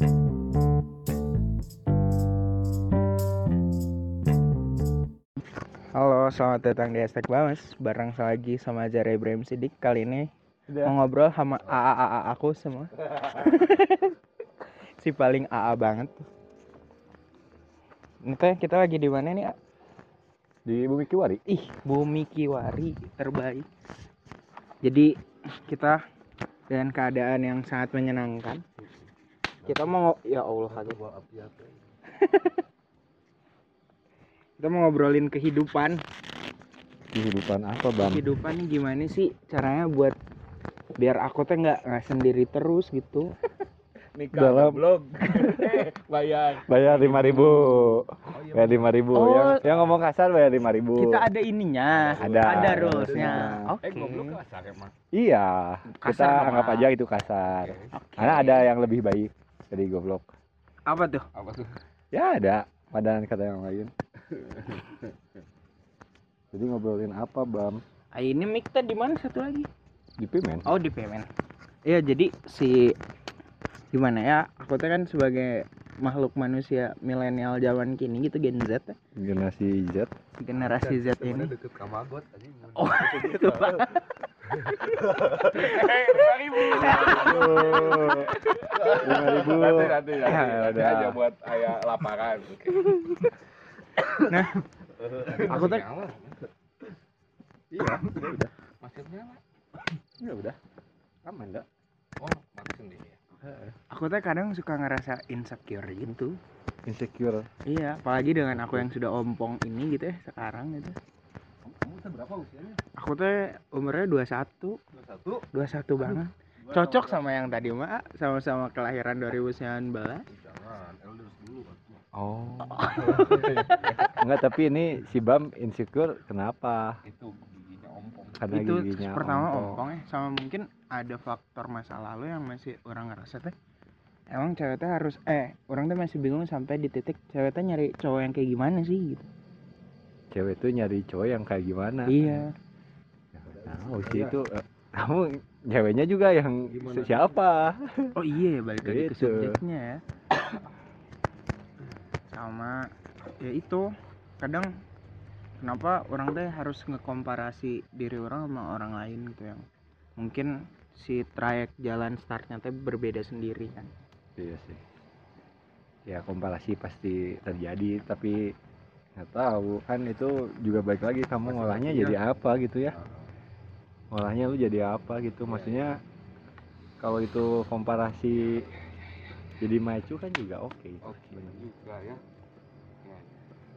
Halo, selamat datang di Hashtag Bamas Bareng lagi sama Jare Ibrahim Sidik Kali ini Udah. mau ngobrol sama AA-AA aku semua Si paling AA banget Ini teh kita lagi di mana nih? A? di Bumi Kiwari Ih, Bumi Kiwari terbaik Jadi kita dengan keadaan yang sangat menyenangkan Kita mau ngo- Ya Allah aduh. Kita mau ngobrolin kehidupan. Kehidupan apa bang? Kehidupan nih gimana sih caranya buat biar aku teh nggak nggak sendiri terus gitu? Dalam blog bayar. Bayar lima ribu. Bayar lima ribu. Oh. yang, yang ngomong kasar bayar lima ribu. Kita ada ininya. Ada, ada ada. Rulesnya oke. Eh goblok kasar emang. Iya. Kita Kasar, anggap Bang. aja itu kasar. Oke. karena ada yang lebih baik dari goblok. Apa tuh? Apa tuh? Ya ada padanan kata yang lain. Jadi ngobrolin apa bam? Ah, ini mic di mana? Satu lagi. Di pimen oh di payment iya jadi si gimana ya aku teh kan sebagai makhluk manusia milenial zaman kini gitu Gen Z teh. generasi Z. Generasi Z ini. deket kamagot anjing. Oh itu pak eh lima ribu. Lima ribu. Nanti nanti Ya, nanti, nanti udah. aja buat ayah laparan. Nah, aku tuh- iya udah udah. Masih nyala. Ya udah. Aman dah oh mati sendiri ya? Aku teh kadang suka ngerasa insecure gitu. Insecure. Iya, apalagi dengan aku yang sudah ompong ini gitu ya sekarang gitu. Berapa usianya Aku tuh umurnya 21, dua satu 21 banget. Cocok sama yang tadi mah, sama-sama kelahiran 2019. jangan elders dulu Oh. Enggak, tapi ini si Bam insecure kenapa? itu giginya ompong Karena itu giginya pertama ompong ya, sama mungkin ada faktor masa lalu yang masih orang ngerasa teh. Emang cewek teh harus eh orang teh masih bingung sampai di titik cewek teh nyari cowok yang kayak gimana sih gitu. Cewek tuh nyari cowok yang kayak gimana? Iya. Nah, sih itu eh, kamu ceweknya juga yang Gimana? siapa? Oh iya ya balik lagi ke Gitu. subjeknya ya. Sama ya itu kadang kenapa orang teh harus ngekomparasi diri orang sama orang lain gitu yang mungkin si trayek jalan startnya teh berbeda sendiri kan. Iya sih. Ya komparasi pasti terjadi, tapi nggak tahu kan itu juga baik lagi kamu ngolahnya jadi apa gitu ya? Ngolahnya lu jadi apa gitu? Maksudnya kalau itu komparasi jadi macu kan juga oke. oke juga ya.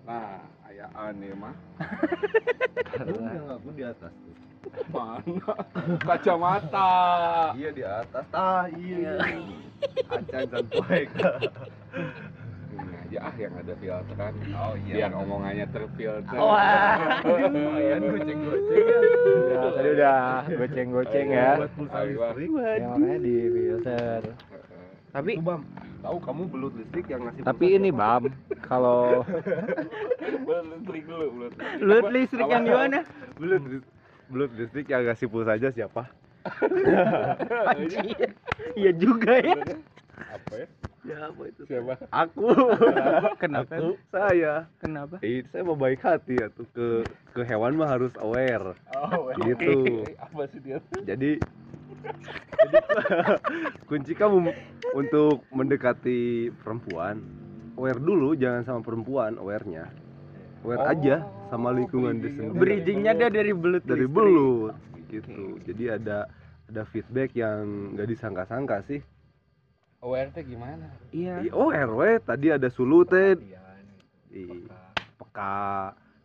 Nah, ayah aneh mah. Karena- aku di atas tuh. Mana? Kacamata. Iya di atas. Ah iya. Acan dan poek. ini aja ah yang ada filteran oh iya. Biar omongannya terfilter. Wah. lumayan goceng goceng ya Ya, tadi udah goceng-goceng ya. buat pulsa listrik. Ya, makanya di filter. Tapi bam tahu kamu belut listrik yang ngasih Tapi ini Bam, kalau belut listrik dulu belut lut listrik yang gimana? belut belut listrik yang ngasih pulsa aja siapa? Iya juga ya. apa ya Siapa itu? siapa Aku. Kenapa? Aku, saya. Kenapa? Eh, saya mau baik hati ya tuh ke ke hewan mah harus aware. oh Gitu. apa sih dia Jadi jadi kunci kamu untuk mendekati perempuan aware dulu jangan sama perempuan aware-nya aware Oh, aja sama lingkungan di sendiri Bridgingnya dia dari belut dari belut gitu jadi ada ada feedback yang nggak disangka-sangka sih teh gimana Iya. Ih, oh RW tadi ada sulu teh Perhatian, Ih, peka. peka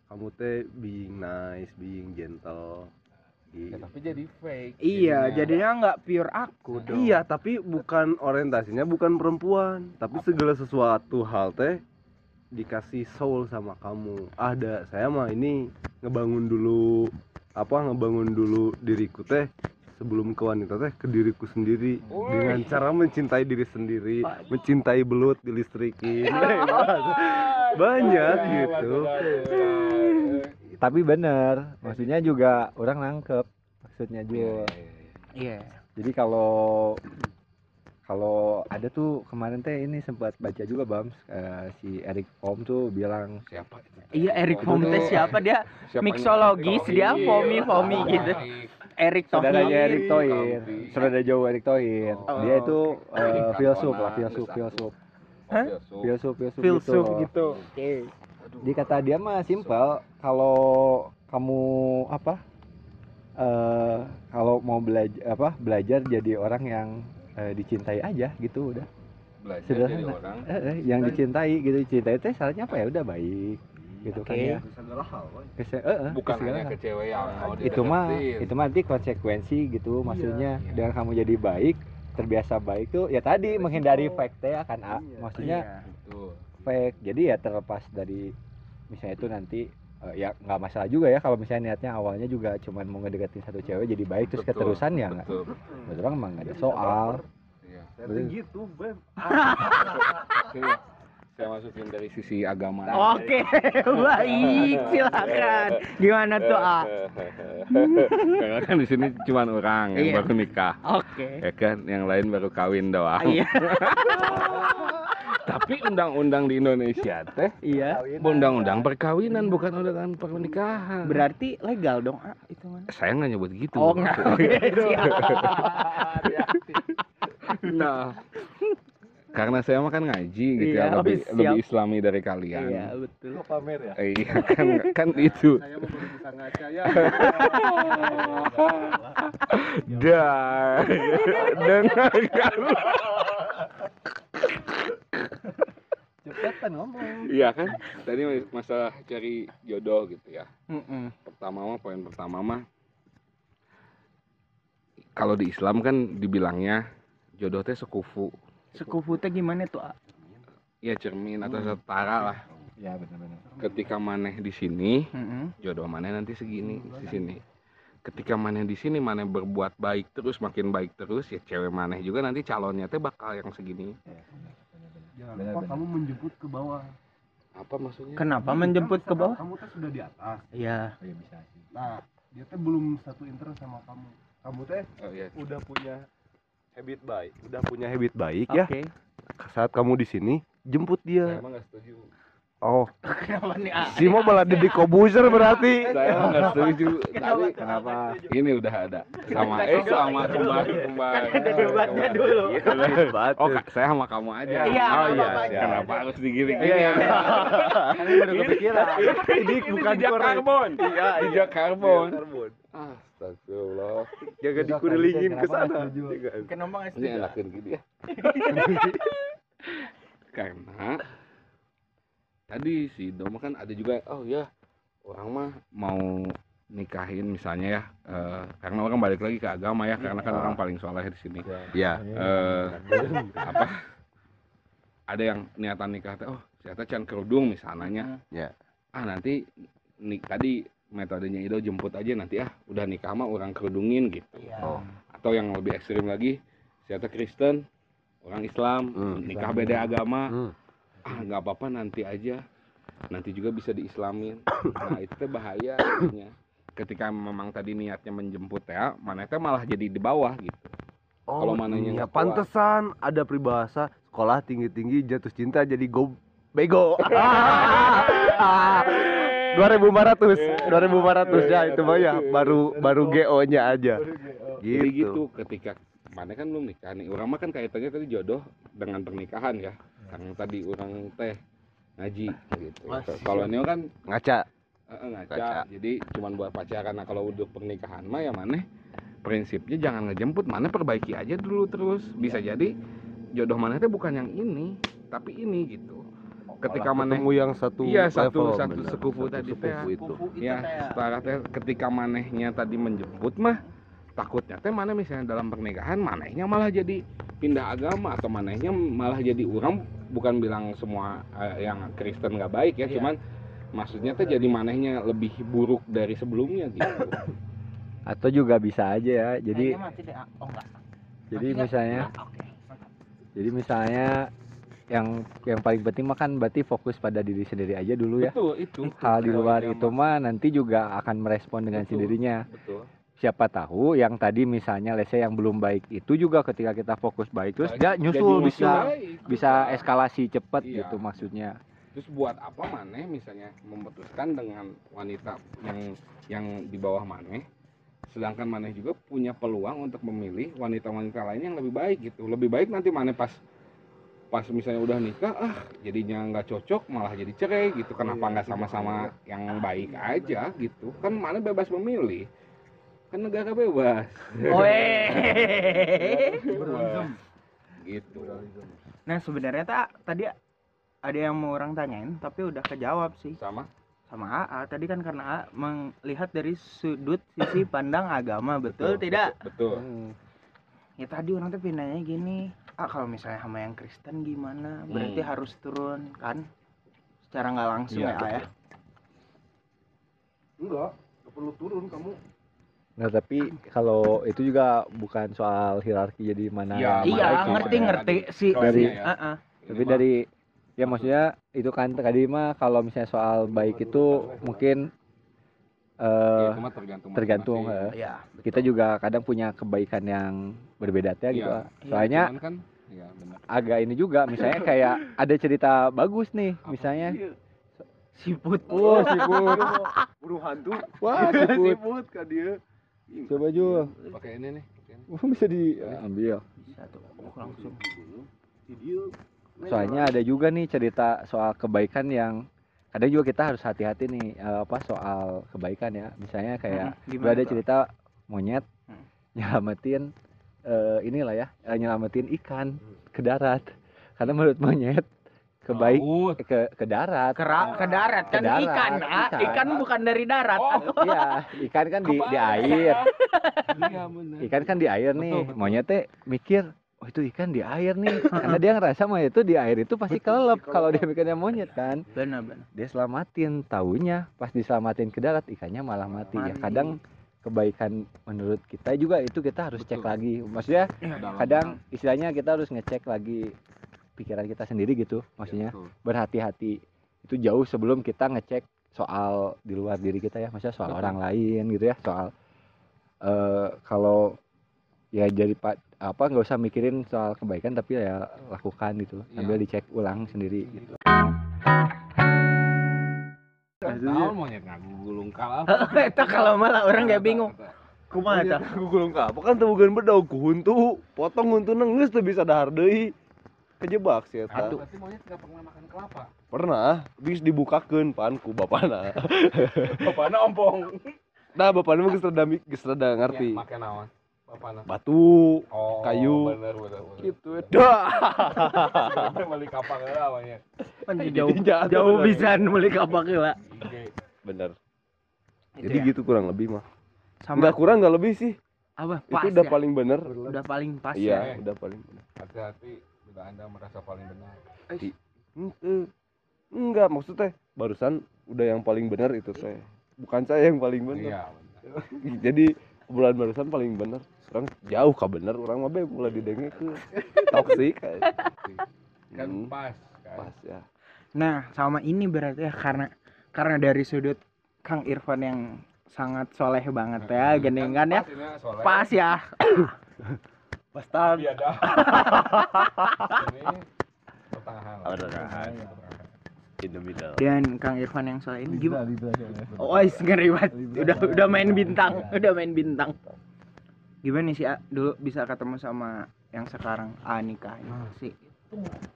kamu teh being nice being gentle Ya, Gitu. tapi jadi fake Iya, jadinya nggak pure aku dong. Iya, tapi bukan orientasinya bukan perempuan, tapi segala sesuatu hal teh dikasih soul sama kamu. Ada, saya mah ini ngebangun dulu apa ngebangun dulu diriku teh sebelum ke wanita teh ke diriku sendiri Wih. dengan cara mencintai diri sendiri, mencintai belut dilistrikin. Banyak gitu. Tapi bener, maksudnya juga orang nangkep maksudnya juga. Iya. Jadi kalau kalau ada tuh kemarin teh ini sempat baca juga Bams eh, si Eric Om tuh bilang siapa itu Iya Eric Fom itu teh siapa dia? siapanya? Mixologis, dia fomi- fomi gitu. Eric. Eric saudaranya Thohir. Eric Thohir saudara jauh Eric Thohir Oh. dia itu eh, filsuf Cantona, lah filsuf filsuf Hah? filsuf. filsuf gitu gitu. Oke. Jadi kata dia mah simpel kalau kamu apa eh kalau mau belajar apa belajar jadi orang yang eh, dicintai aja gitu udah belajar Sederhana. jadi orang Eh, eh, yang dicintai gitu dicintai teh syaratnya apa ya udah baik gitu kan Oke. ya. Segala hal woy. Kese- eh, eh, bukan hanya hal. ke cewek yang mau itu mah itu mah nanti konsekuensi gitu maksudnya. iya. dengan kamu jadi baik terbiasa baik tuh ya tadi menghindari fake teh akan Iya. maksudnya Iya. Fake. Jadi ya terlepas dari misalnya itu nanti eh, ya nggak masalah juga ya kalau misalnya niatnya awalnya juga cuman mau ngedeketin satu cewek jadi baik terus Betul, keterusan ya nggak? betul. Emang nggak ada soal Iya. Tuh gitu beb. Sini, saya masukin dari sisi agama Oke, baik, silakan. Gimana tuh, A? Karena kan di sini cuma orang yang Iya. baru nikah, Oke. ya kan? Yang lain baru kawin doang. Iya. Tapi undang-undang di Indonesia teh Iya. undang-undang perkawinan bukan undang pernikahan. Berarti legal dong, A, itu mana? saya nggak nyebut gitu. Oh, enggak. Nah, karena saya mah kan ngaji gitu Iya, ya, lebih, siap. lebih islami dari kalian. Iya, betul. pamer ya Iya kan kan itu. saya mau bisa ngaca ya Dan dengarkan. cepetan ngomong Iya kan? Tadi masalah cari jodoh gitu ya. Mm-mm. Pertama mah poin pertama mah kalau di Islam kan dibilangnya jodoh teh sekufu. Sekufu teh gimana tuh, A? Ya cermin atau setara lah. ya benar-benar Ketika maneh di sini, Mm-mm. jodoh maneh nanti segini di sini. Ketika maneh di sini maneh berbuat baik terus makin baik terus ya cewek maneh juga nanti calonnya teh bakal yang segini. jangan Benar, lupa benar. kamu menjemput ke bawah Apa maksudnya? Kenapa menjemput ke bawah? kamu tuh sudah di atas Iya. oh, ya bisa sih nah dia tuh belum satu interest sama kamu kamu teh Oh iya. udah punya habit baik udah punya habit baik Oke. ya saat kamu di sini jemput Saya dia emang nggak setuju. oh Kenapa nih, si mau malah Deddy Kobuzer berarti Saya emang nggak setuju. Tapi kenapa ini udah ada sama eh sama kembar kembar. Ada debatnya dulu. Oh, saya sama kamu aja. Iya, oh iya. Kenapa harus digiring? Iya, iya. Ini baru kepikiran ini bukan karbon. Iya, jejak karbon. karbon Astagfirullah. jangan dikurelingin ke sana. Kenapa Ini setuju? enakin gitu ya. Karena tadi si Doma kan ada juga oh ya orang mah mau nikahin misalnya ya eh, karena orang balik lagi ke agama ya karena kan orang paling soleh di sini. Ya eh apa? Ada yang niatan nikah teh oh ternyata can kerudung misalnya. Ya. ah nanti nik tadi metodenya itu jemput aja nanti ah udah nikah mah orang kerudungin gitu Iya. Oh. atau yang lebih ekstrim lagi ternyata Kristen orang Islam Hmm. nikah beda agama Hmm. ah nggak apa-apa nanti aja nanti juga bisa diislamin nah itu teh bahaya jadinya. ketika memang tadi niatnya menjemput ya mana teh malah jadi di bawah gitu Oh, Kalau mananya iya, pantesan ada peribahasa sekolah tinggi-tinggi jatuh cinta jadi go bego. 2400, 2400 ya itu mah ya baru baru GO-nya aja. jadi Gitu. gitu ketika mana kan belum nikah nih. Orang mah kan kaitannya tadi jodoh dengan pernikahan ya. Karena tadi orang teh ngaji gitu. Kalau ini kan Ngaca. ngaca. Ngaca. jadi cuman buat pacaran. Nah kalau untuk pernikahan mah ya mana prinsipnya jangan ngejemput. Mana perbaiki aja dulu terus. Bisa jadi jodoh mana teh bukan yang ini tapi ini gitu ketika mana ketemu yang satu Iya, satu- level, satu bener. sekufu Satu tadi teh. sekufu itu. Kufu itu ya teh. setara teh ketika manehnya tadi menjemput mah takutnya teh mana misalnya dalam pernikahan manehnya malah jadi pindah agama atau manehnya malah jadi orang bukan bilang semua eh, yang Kristen nggak baik ya Iya. cuman maksudnya teh jadi manehnya lebih buruk dari sebelumnya gitu atau juga bisa aja ya jadi. Oh jadi misalnya Oke. jadi misalnya yang yang paling penting mah kan berarti fokus pada diri sendiri aja dulu ya betul itu hal di luar itu mah. nanti juga akan merespon dengan Betul. sendirinya betul siapa tahu yang tadi misalnya lese yang belum baik itu juga ketika kita fokus baik terus Baik, dia nyusul bisa baik. bisa eskalasi cepet Iya. gitu maksudnya terus buat apa maneh misalnya memutuskan dengan wanita yang yang di bawah maneh sedangkan maneh juga punya peluang untuk memilih wanita-wanita lain yang lebih baik gitu lebih baik nanti maneh pas pas misalnya udah nikah ah jadinya nggak cocok malah jadi cerai gitu. Kenapa nggak sama-sama yang baik aja gitu? Kan maneh bebas memilih. Kan negara bebas. Gitu. Nah sebenarnya tak tadi ada yang mau orang tanyain tapi udah kejawab sih. Sama. Sama AA tadi kan karena AA melihat dari sudut sisi pandang agama betul, tidak? betul ya tadi orang tuh pindahnya gini ah kalau misalnya sama yang Kristen gimana berarti Hmm. harus turun kan secara nggak langsung Iya, ya A ya enggak nggak perlu turun kamu nah tapi kalau itu juga bukan soal hierarki jadi mana Iya, yang iya sih. ngerti ngerti sih dari- ya. Ah. Ini tapi dari ya maksudnya itu kan tadi mah kalau misalnya soal baik itu mungkin ya, eh itu mah tergantung tergantung, eh. ya kita juga kadang punya kebaikan yang berbeda ya gitu. Iya. soalnya Cuman kan ya benar agak ini juga misalnya kayak ada cerita bagus nih misalnya. Siput. Oh siput. Burung hantu. Wah siput. siput kan dia. Coba Jul pakai ini nih. Oh, bisa diambil bisa tuh langsung. Soalnya ada juga nih cerita soal kebaikan yang kadang juga kita harus hati-hati nih eh, apa soal kebaikan ya misalnya kayak gue ada tuh? cerita monyet Hmm. nyelamatin eh, inilah ya eh, nyelamatin ikan ke darat karena menurut monyet kebaik Laut. ke ke darat ke, ra- ke darat kan Ke darat, ikan ah. ikan. ikan bukan dari darat Oh. iya ikan kan di di air Iya benar. ikan kan di air nih Betul, betul. monyet teh mikir oh itu ikan di air nih. Karena dia ngerasa mah itu di air itu pasti kelelep kalau dia mikirnya monyet kan. Benar benar. Dia selamatin taunya pas diselamatin ke darat ikannya malah mati, ya kadang kebaikan menurut kita juga itu kita harus cek Betul. lagi. Maksudnya Dalam- kadang istilahnya kita harus ngecek lagi pikiran kita sendiri gitu. Iya, maksudnya berhati-hati. Itu jauh sebelum kita ngecek soal di luar diri kita ya. Maksudnya soal Betul. orang lain gitu ya. Soal eh kalau ya jadi pak apa nggak usah mikirin soal kebaikan tapi ya lakukan gitu Iya. sambil dicek ulang sendiri gitu Tahu monyet ngaku gulung kalah. itu kalau malah orang gak bingung kumaha tah gulung ka apa kan teu bukan bedog ku huntu potong huntu geus teu bisa dahar deui kejebak sih eta Aduh. Berarti monyet nggak pernah makan kelapa. pernah bis dibukakeun pan ku bapana Bapaknya ompong. nah bapana mah geus rada geus rada ngerti Ya, make naon? Bapaknya. batu Oh, Kayu. Bener bener. bener. gitu dah Balik kapal lah monyet. jauh Jatuh jauh bener. bisa beli kapak lah Oke. bener Itu jadi ya. gitu kurang lebih mah sama nggak kurang nggak lebih sih apa pas itu udah ya? paling bener udah paling pas iya ya. udah paling bener Hati-hati bila anda merasa paling benar. Ente. enggak maksudnya barusan udah yang paling bener itu saya bukan saya yang paling bener Iya. jadi bulan barusan paling bener orang jauh kah bener orang mah be mulai didenge ke toksik Kan Hmm, pas. Kan. pas ya Nah, sama ini berarti ya karena karena dari sudut Kang Irfan yang sangat soleh banget ya, geningan ya. Pas ya. pastan Iya dah. Ini pertengahan. lah. Pertengahan. in the middle Dan Kang Irfan yang soleh ini gimana? Oh, is ngeri banget. Udah udah main bintang, udah main bintang. Gimana sih, A? Dulu bisa ketemu sama yang sekarang A nikah sih.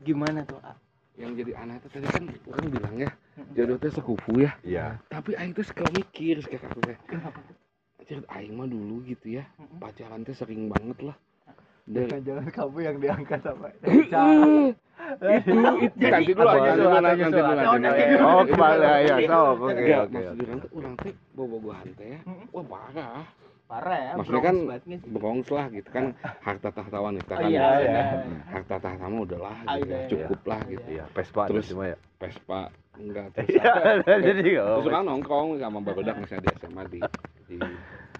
Gimana tuh, A? yang jadi aneh itu tadi kan orang bilang ya jodoh teh sekufu ya. Iya. Tapi aing tuh suka mikir kayak aku teh Cerit aing mah dulu gitu ya. Pacaran teh sering banget lah. Dari jangan kamu yang diangkat sama itu itu. Nanti dulu aja Tanya nanti soal, dulu nanti soal. oh kembali ya so oke oke maksud orang tuh teh bobogohan teh ya wah parah Parah ya. Maksudnya kan sih. brongs lah gitu kan harta tahta wanita kan Iya, biasanya. iya. harta tahta mah udahlah Ah, gitu iya, ya. iya. cukup lah gitu iya Vespa Terus- cuma ya Vespa enggak terus iya apa? jadi Terus kan nongkrong sama barudak misalnya di SMA di di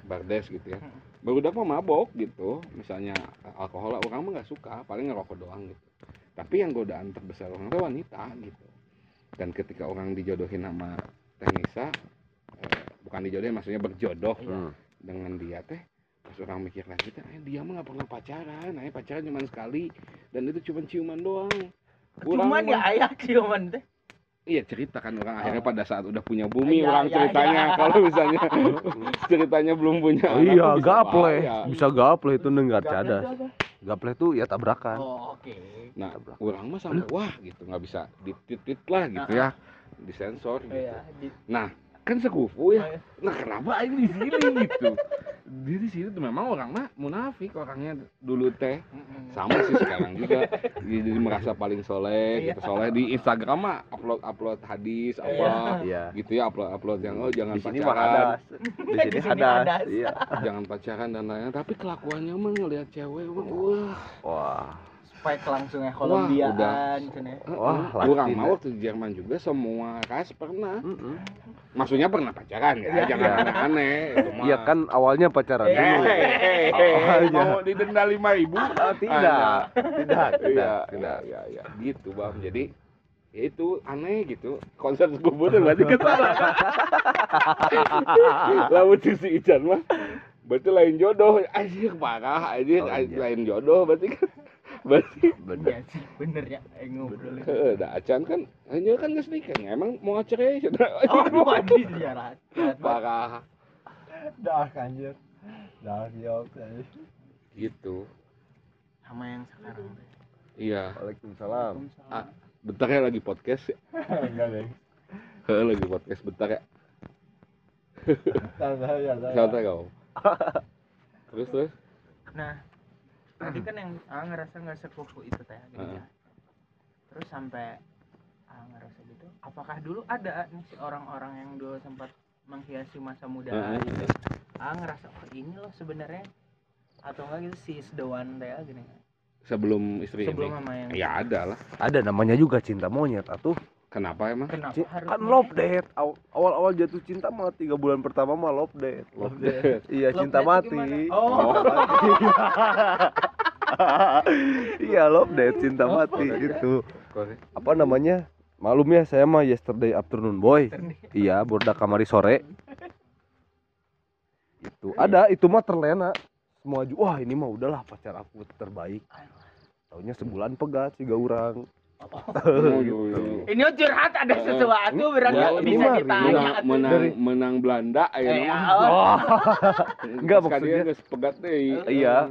Bardes gitu ya. Barudak mah mabok gitu. Misalnya alkohol orang mah nggak suka, paling ngerokok doang gitu. Tapi yang godaan terbesar orang itu wanita gitu. Dan ketika orang dijodohin sama Teh Nisa, eh, bukan dijodohin maksudnya berjodoh Hmm. Dengan dia teh pas orang mikir lagi teh eh, dia mah nggak pernah pacaran eh pacaran cuma sekali dan itu cuma ciuman doang Urang Cuman ya ayah ciuman teh. iya cerita kan orang akhirnya pada saat udah punya bumi Iya, orang iya, ceritanya iya. kalau misalnya ceritanya belum punya Oh iya, bisa gaple. bahaya. Bisa gaple itu dengar cadas. Gaple itu ya tabrakan. Oh, oke. nah orang mah sampai wah gitu nggak bisa ditit lah gitu ya disensor gitu Iya, di nah kan sekufu ya iya. nah kenapa ini di sini gitu dia di sini tuh memang orang mah munafik orangnya dulu teh sama sih sekarang juga jadi merasa paling soleh gitu soleh di Instagram mah upload upload hadis apa Iya. gitu ya upload upload yang oh jangan Di sini pacaran. Di sini. Iya. jangan pacaran dan lain-lain tapi kelakuannya mah ngelihat cewek wah Wah. Spike langsung ya udah. Kolombiaan cina. Wah, kurang Latin, mau ya. waktu di Jerman juga semua ras pernah Mm-mm. maksudnya pernah pacaran ya Iya, jangan iya. aneh-aneh. Iya kan awalnya pacaran Eh, dulu. eh, eh, eh, Awalnya. mau didenda lima ribu Oh, tidak. Tidak, iya tidak, iya tidak. iya iya gitu bang jadi ya itu aneh gitu konser kubur berarti kan salah lawan sisi Ican mah berarti lain jodoh anjir parah anjir Oh, iya. lain jodoh berarti kan berarti Bener. Sih, bener ya. Eh, ngobrol. Eh, dah acan kan hanya kan nggak nikah emang mau cerai Oh, wadi sejarah. parah Dah anjir. Dah jawab tadi. gitu Sama yang sekarang. iya Waalaikumsalam. Ah. bentar ya lagi podcast ya Enggak deh. Heeh, lagi podcast bentar ya Santai ya, santai. santai kau terus terus Nah, tadi kan yang ah, ngerasa nggak sekufu itu teh. gitu Heeh. ya. Terus sampai ah, ngerasa gitu. Apakah dulu ada nih si orang-orang yang dulu sempat menghiasi masa muda Heeh. gitu? Ah ngerasa oh ini loh sebenarnya atau enggak gitu si sedewan teh gini sebelum istri sebelum ini sama yang ya ada lah Ada namanya juga cinta monyet atuh. kenapa emang kenapa harus Kan love date. Aw- Awal-awal jatuh cinta mah tiga bulan pertama mah love date. Love date. Iya, Love cinta mati. gimana? Oh. Iya, love date, cinta mati gitu. Korek. Apa namanya? Malum ya saya mah yesterday afternoon boy. Iya, borda kamari sore. Itu ada, itu mah terlena. Semua ju- wah ini mah udahlah pacar aku terbaik. Taunya sebulan pegat sih orang. Oh, iya, iya. ini curhat ada sesuatu berarti Ya, bisa mah ditanya menang Dari- menang Belanda Eh, ya mah. oh. Enggak, maksudnya- pegat deh Iya.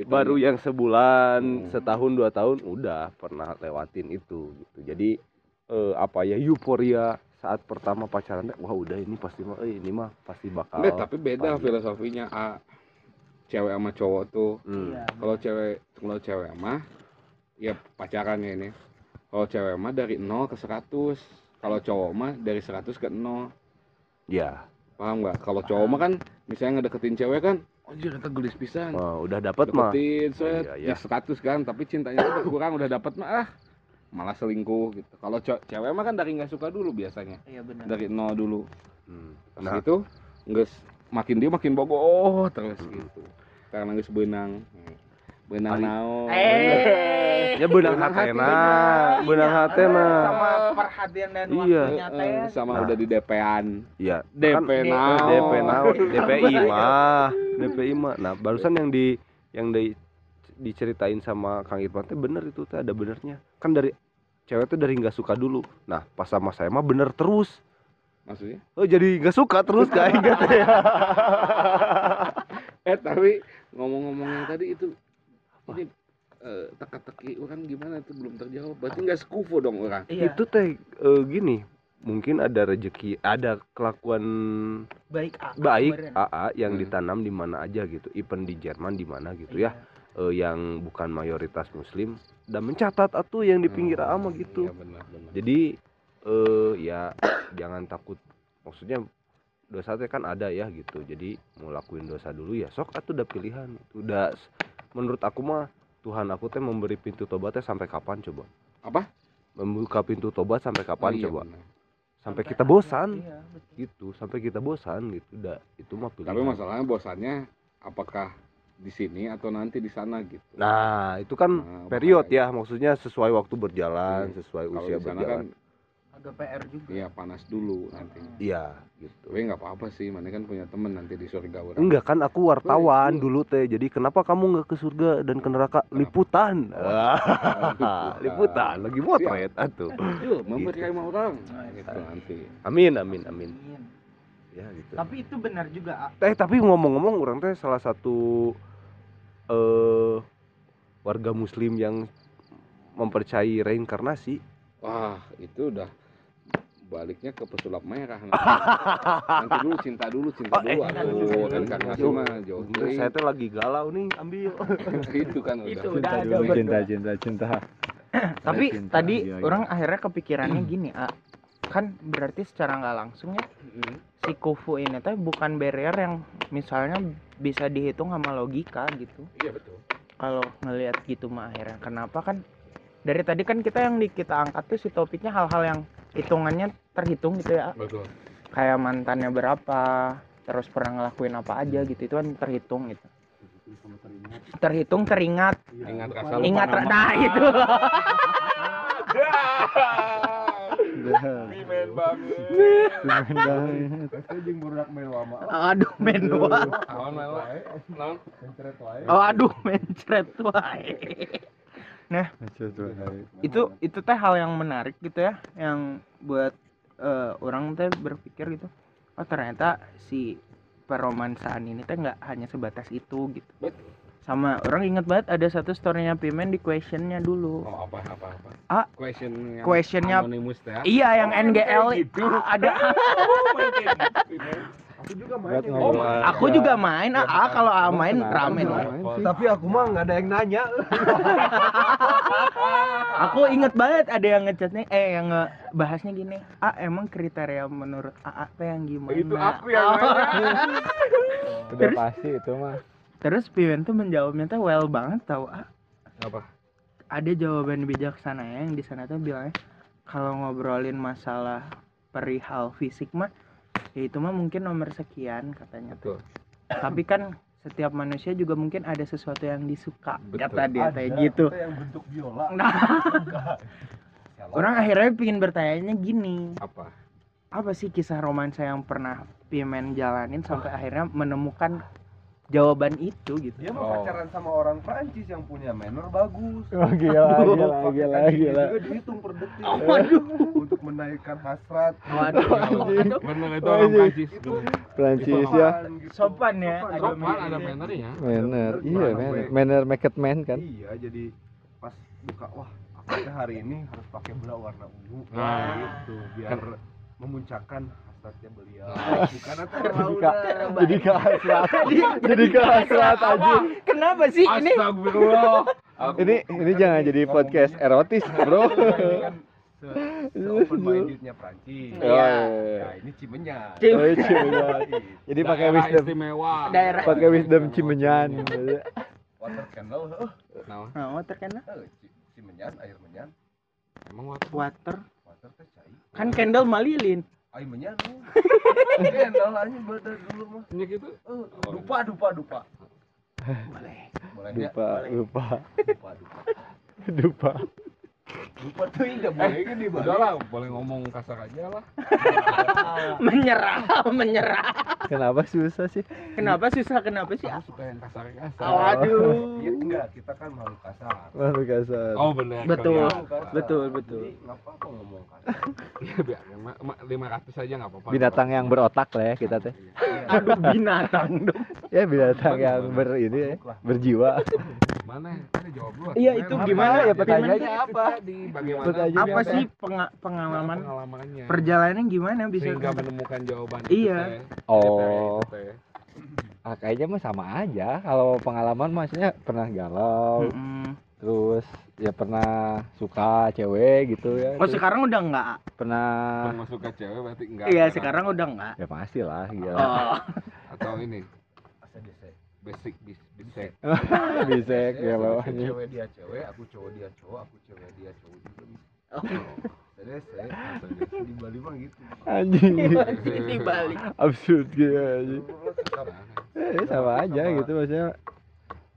Gitu. Baru yang sebulan, Hmm. setahun, dua tahun udah pernah lewatin itu gitu. Jadi eh, apa ya euforia saat pertama pacaran wah udah ini pasti mah eh, ini mah pasti bakal Enggak, tapi beda Paham. filosofinya ah, cewek sama cowok tuh Hmm. Iya. kalau cewek kalau cewek mah ya pacaran ya ini kalau cewek mah dari 0 ke 100 kalau cowok mah dari 100 ke 0 Ya, paham nggak kalau cowok mah kan misalnya ngedeketin cewek kan oh dia kata gelis pisan. Wah, udah dapat mah. deketin set. Iya, iya. di 100 kan tapi cintanya tuh berkurang udah dapat mah ah. Malah selingkuh gitu. Kalau cewek mah kan dari nggak suka dulu biasanya. Iya benar. Dari nol dulu. Hmm. Nah, itu nggak makin dia makin bogoh terus gitu. Karena nggak benang benang naon eh ya benang hati. benang Iya, hatena. sama perhatian dan Iya. waktunya teh Eh, sama Nah. udah di DP-an Ya, DP kan naon DP naon, DPI mah, DPI mah. Nah, barusan yang di yang di diceritain sama Kang Irfan teh bener itu teh ada benernya. Kan dari cewek tuh dari nggak suka dulu. Nah, pas sama saya mah bener terus. maksudnya Oh, jadi nggak suka terus kayak gitu ya. eh tapi ngomong-ngomong yang tadi itu ini eh, teka-teki orang gimana tuh belum terjawab. Berarti nggak sekufu dong orang. Iya. Itu teh eh, gini, mungkin ada rezeki, ada kelakuan baik ah, baik kemarin. AA yang Hmm. ditanam di mana aja gitu. Even di Jerman di mana gitu Iya. ya. eh, yang bukan mayoritas muslim. Dan mencatat atuh yang di pinggir Hmm, ama gitu. Iya benar benar. Jadi eh ya jangan takut. Maksudnya dosa teh kan ada ya gitu. Jadi mau lakuin dosa dulu ya sok atuh udah pilihan. Udah menurut aku mah Tuhan aku teh memberi pintu tobatnya sampai kapan coba? Apa? Membuka pintu tobat sampai kapan Oh, iya, coba? benar. sampai kita bosan. Iya, betul. gitu sampai kita bosan gitu udah itu mah pilihan. Tapi masalahnya bosannya apakah di sini atau nanti di sana gitu? Nah itu kan Nah, period ya maksudnya sesuai waktu berjalan Iya. sesuai Kalau usia di sana berjalan. kan agak PR juga Iya panas dulu nanti. iya gitu Tapi nggak apa-apa sih, mana kan punya temen nanti di surga orang. enggak kan aku wartawan iya. dulu teh jadi kenapa kamu nggak ke surga dan ke neraka liputan liputan. liputan lagi motret atuh Yuk, mempercayai sama orang. Nah, gitu nanti. amin amin amin Iya. ya gitu tapi itu benar juga A. eh tapi ngomong-ngomong orang teh salah satu eh warga muslim yang mempercayai reinkarnasi Wah, itu udah baliknya ke pesulap merah nanti. nanti dulu cinta dulu cinta Oh, eh, dulu aduh kan karena sih mah jauh. saya tuh lagi galau nih ambil. Itu kan udah. Itu udah ada dulu cinta cinta cinta. Tapi Cinta, tadi iya, iya. orang akhirnya kepikirannya gini A. kan berarti secara nggak langsung ya Mm. si kufu ini teh bukan barrier yang misalnya bisa dihitung sama logika gitu. Iya betul. Kalau ngelihat gitu mah akhirnya. Kenapa? Kan dari tadi kan kita yang di kita angkat tuh si topiknya hal-hal yang hitungannya terhitung gitu ya. Betul. Kayak mantannya berapa terus pernah ngelakuin apa aja gitu itu kan terhitung gitu. Terhitung teringat. Ingat rasa lupa ingat nama. nah itu banget aduh men oh aduh mencret wae nah itu itu teh hal yang menarik gitu ya yang buat eh, orang teh berpikir gitu oh ternyata si peromansaan ini teh nggak hanya sebatas itu gitu Betul. sama orang inget banget ada satu storynya Pimen di questionnya dulu Oh, apa apa apa? Ah, question yang questionnya- teh. ya? iya yang Oh, NGL ah, ada aku juga main Oh, ngobrol. aku juga main ah, ah, kalau ah, main ramen lah tapi aku mah nggak ada yang nanya aku inget banget ada yang ngechat nih eh yang ngebahasnya gini ah emang kriteria menurut AA teh yang gimana Itu aku yang Oh. nanya. udah Terus? pasti itu mah terus Piwen tuh menjawabnya tuh well banget tau ah Apa? ada jawaban bijaksana yang di sana tuh bilangnya kalau ngobrolin masalah perihal fisik mah ya itu mah mungkin nomor sekian katanya tuh. Betul. tapi kan setiap manusia juga mungkin ada sesuatu yang disuka Betul. kata dia kayak gitu yang bentuk biola nah orang akhirnya pingin bertanya gini Apa? apa sih kisah romansa yang pernah Pimen jalanin sampai akhirnya menemukan jawaban itu gitu dia mau Oh. pacaran sama orang Prancis yang punya manner bagus oh gila gila gila kaki gila juga dihitung per detik waduh untuk menaikkan hasrat waduh waduh Bener itu Oh, orang. Prancis. itu Prancis ya sopan gitu. Sopan ya, Sopan. ada Sopan ada mannernya. manner iya manner manner make it man kan iya jadi pas buka wah aku teh hari ini harus pakai bra warna ungu Nah. gitu biar memuncakkan hasratnya beliau. Nah. bukan atau terlalu Jadi ke hasrat. Jadi ke hasrat aja kenapa sih ini? Astagfirullah. Aku- ini ini jangan jadi podcast erotis bro. Open mindednya Prancis Oh, iya. ya ini cimenyan. Cim- Oh, Cimenyan. jadi pakai wisdom istimewa. Daerah. pakai wisdom cimenyan. Water candle Nah, terkena eh, Ci- cimenyan air menyan emang water? Water. Teh cai kan candle malilin air menyan candle aja badan dulu mah. Ini gitu. Eh, dupa dupa dupa. Boleh. Boleh ya lupa lupa dupa. Dupa lupa tuh tidak boleh kan di Udah lah, boleh ngomong kasar aja lah. menyerah menyerah kenapa susah sih kenapa susah kenapa sih Aku suka yang kasar-kasar. Oh, aduh Iya enggak, kita kan makhluk kasar. Makhluk kasar Oh bener. Betul. Kasar. Betul, betul. Jadi nggak apa-apa ngomong kasar. Iya biar lima ratus aja nggak apa-apa. binatang yang berotak lah ya kita teh aduh binatang dong ya binatang yang ber ini ya berjiwa Mana? Ada jawab lu. Iya, itu Apa gimana ya, pertanyaannya apa? Di bagaimana? Apa apa? sih penga- pengalaman pengalamannya? perjalanan gimana bisa Sehingga menemukan jawaban Iya. oh ah, kayaknya mah sama aja kalau pengalaman maksudnya pernah galau Mm-mm. terus ya pernah suka cewek gitu ya oh terus sekarang udah enggak pernah Termasuk ke cewek berarti enggak. iya sekarang udah enggak ya pasti lah gila oh Atau ini basic bis bisek. bisa Saya galau saya cewek dia cewek, aku cowok dia cowok, aku cewek dia cowok juga bisa. Saya saya di Bali mah gitu. anjing di Bali absurd gitu anjing Cakep. eh, sama aja gitu maksudnya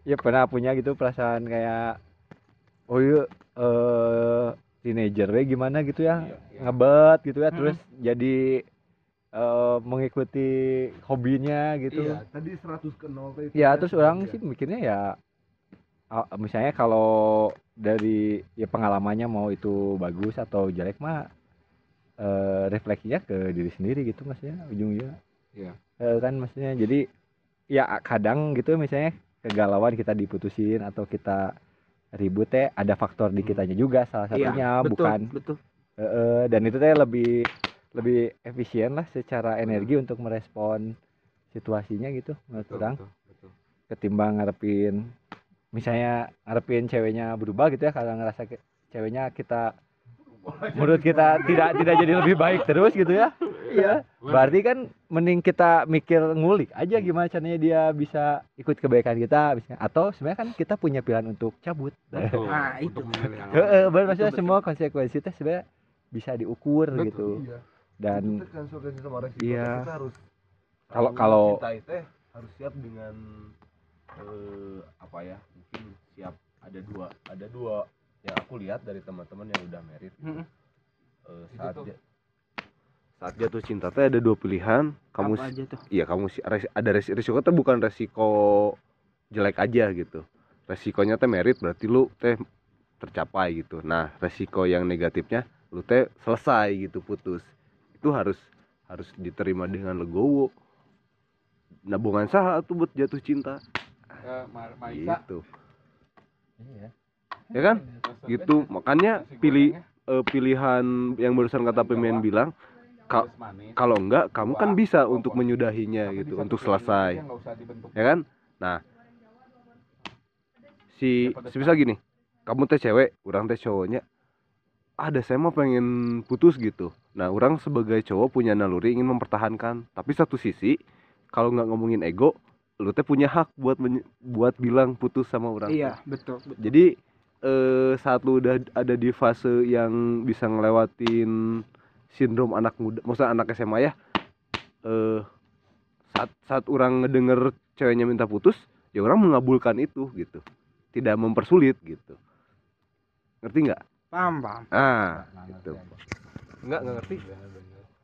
ya pernah punya gitu perasaan kayak oh iya eh teenager we gimana gitu ya Iya, iya. ngebet gitu ya Mm-mm. terus jadi eh, mengikuti hobinya gitu Iya, tadi 100 ke 0 teh itu ya kan terus orang sengaja. sih mikirnya ya misalnya kalau dari ya pengalamannya mau itu bagus atau jelek mah eh, refleksinya ke diri sendiri gitu maksudnya ujung-ujungnya Iya. Eh, kan maksudnya jadi ya kadang gitu misalnya kegalauan kita diputusin atau kita ribut teh ada faktor di kitanya juga salah satunya Iya, betul, bukan betul. Eh, eh, dan itu teh lebih lebih efisien lah secara energi untuk merespon situasinya gitu menurut Betul, orang betul, betul. ketimbang ngarepin misalnya ngarepin ceweknya berubah gitu ya kalau ngerasa ke- ceweknya kita menurut kita tidak tidak jadi lebih baik terus gitu ya iya berarti kan mending kita mikir ngulik aja gimana caranya dia bisa ikut kebaikan kita misalnya atau sebenarnya kan kita punya pilihan untuk cabut Betul. Nah, itu. bener, maksudnya Betul, semua konsekuensi itu sebenarnya bisa diukur Betul, gitu Iya. Dan kan sama resiko Iya. kita harus Kalau- kalau teh harus siap dengan eh, apa ya mungkin siap ada dua ada dua yang aku lihat dari teman-teman yang udah merit eh, Itu saat tuh. ja- saat jatuh cinta teh ada dua pilihan kamu Apa aja tuh? iya kamu ada res- resiko teh bukan resiko jelek aja gitu resikonya teh merit berarti lu teh tercapai gitu nah resiko yang negatifnya lu teh selesai gitu putus itu harus harus diterima dengan legowo. Nabungan sah tuh buat jatuh cinta. Maisa. gitu. Iya. ya kan? Gitu. makanya pilih eh, pilihan yang barusan kata pemain bilang ka- kalau enggak kamu kan bisa untuk menyudahinya gitu untuk selesai. ya kan? Nah si sebisa gini. Kamu teh cewek orang teh cowoknya ada saya mah pengen putus gitu nah orang sebagai cowok punya naluri ingin mempertahankan tapi satu sisi kalau nggak ngomongin ego lu teh punya hak buat buat bilang putus sama orang. Iya, betul. betul. jadi eh, saat lu udah ada di fase yang bisa ngelewatin sindrom anak muda maksudnya anak SMA ya eh saat saat orang ngedenger ceweknya minta putus ya orang mengabulkan itu gitu tidak mempersulit gitu ngerti nggak Paham, paham. ah Nah, gitu ngerti, nggak nggak ngerti.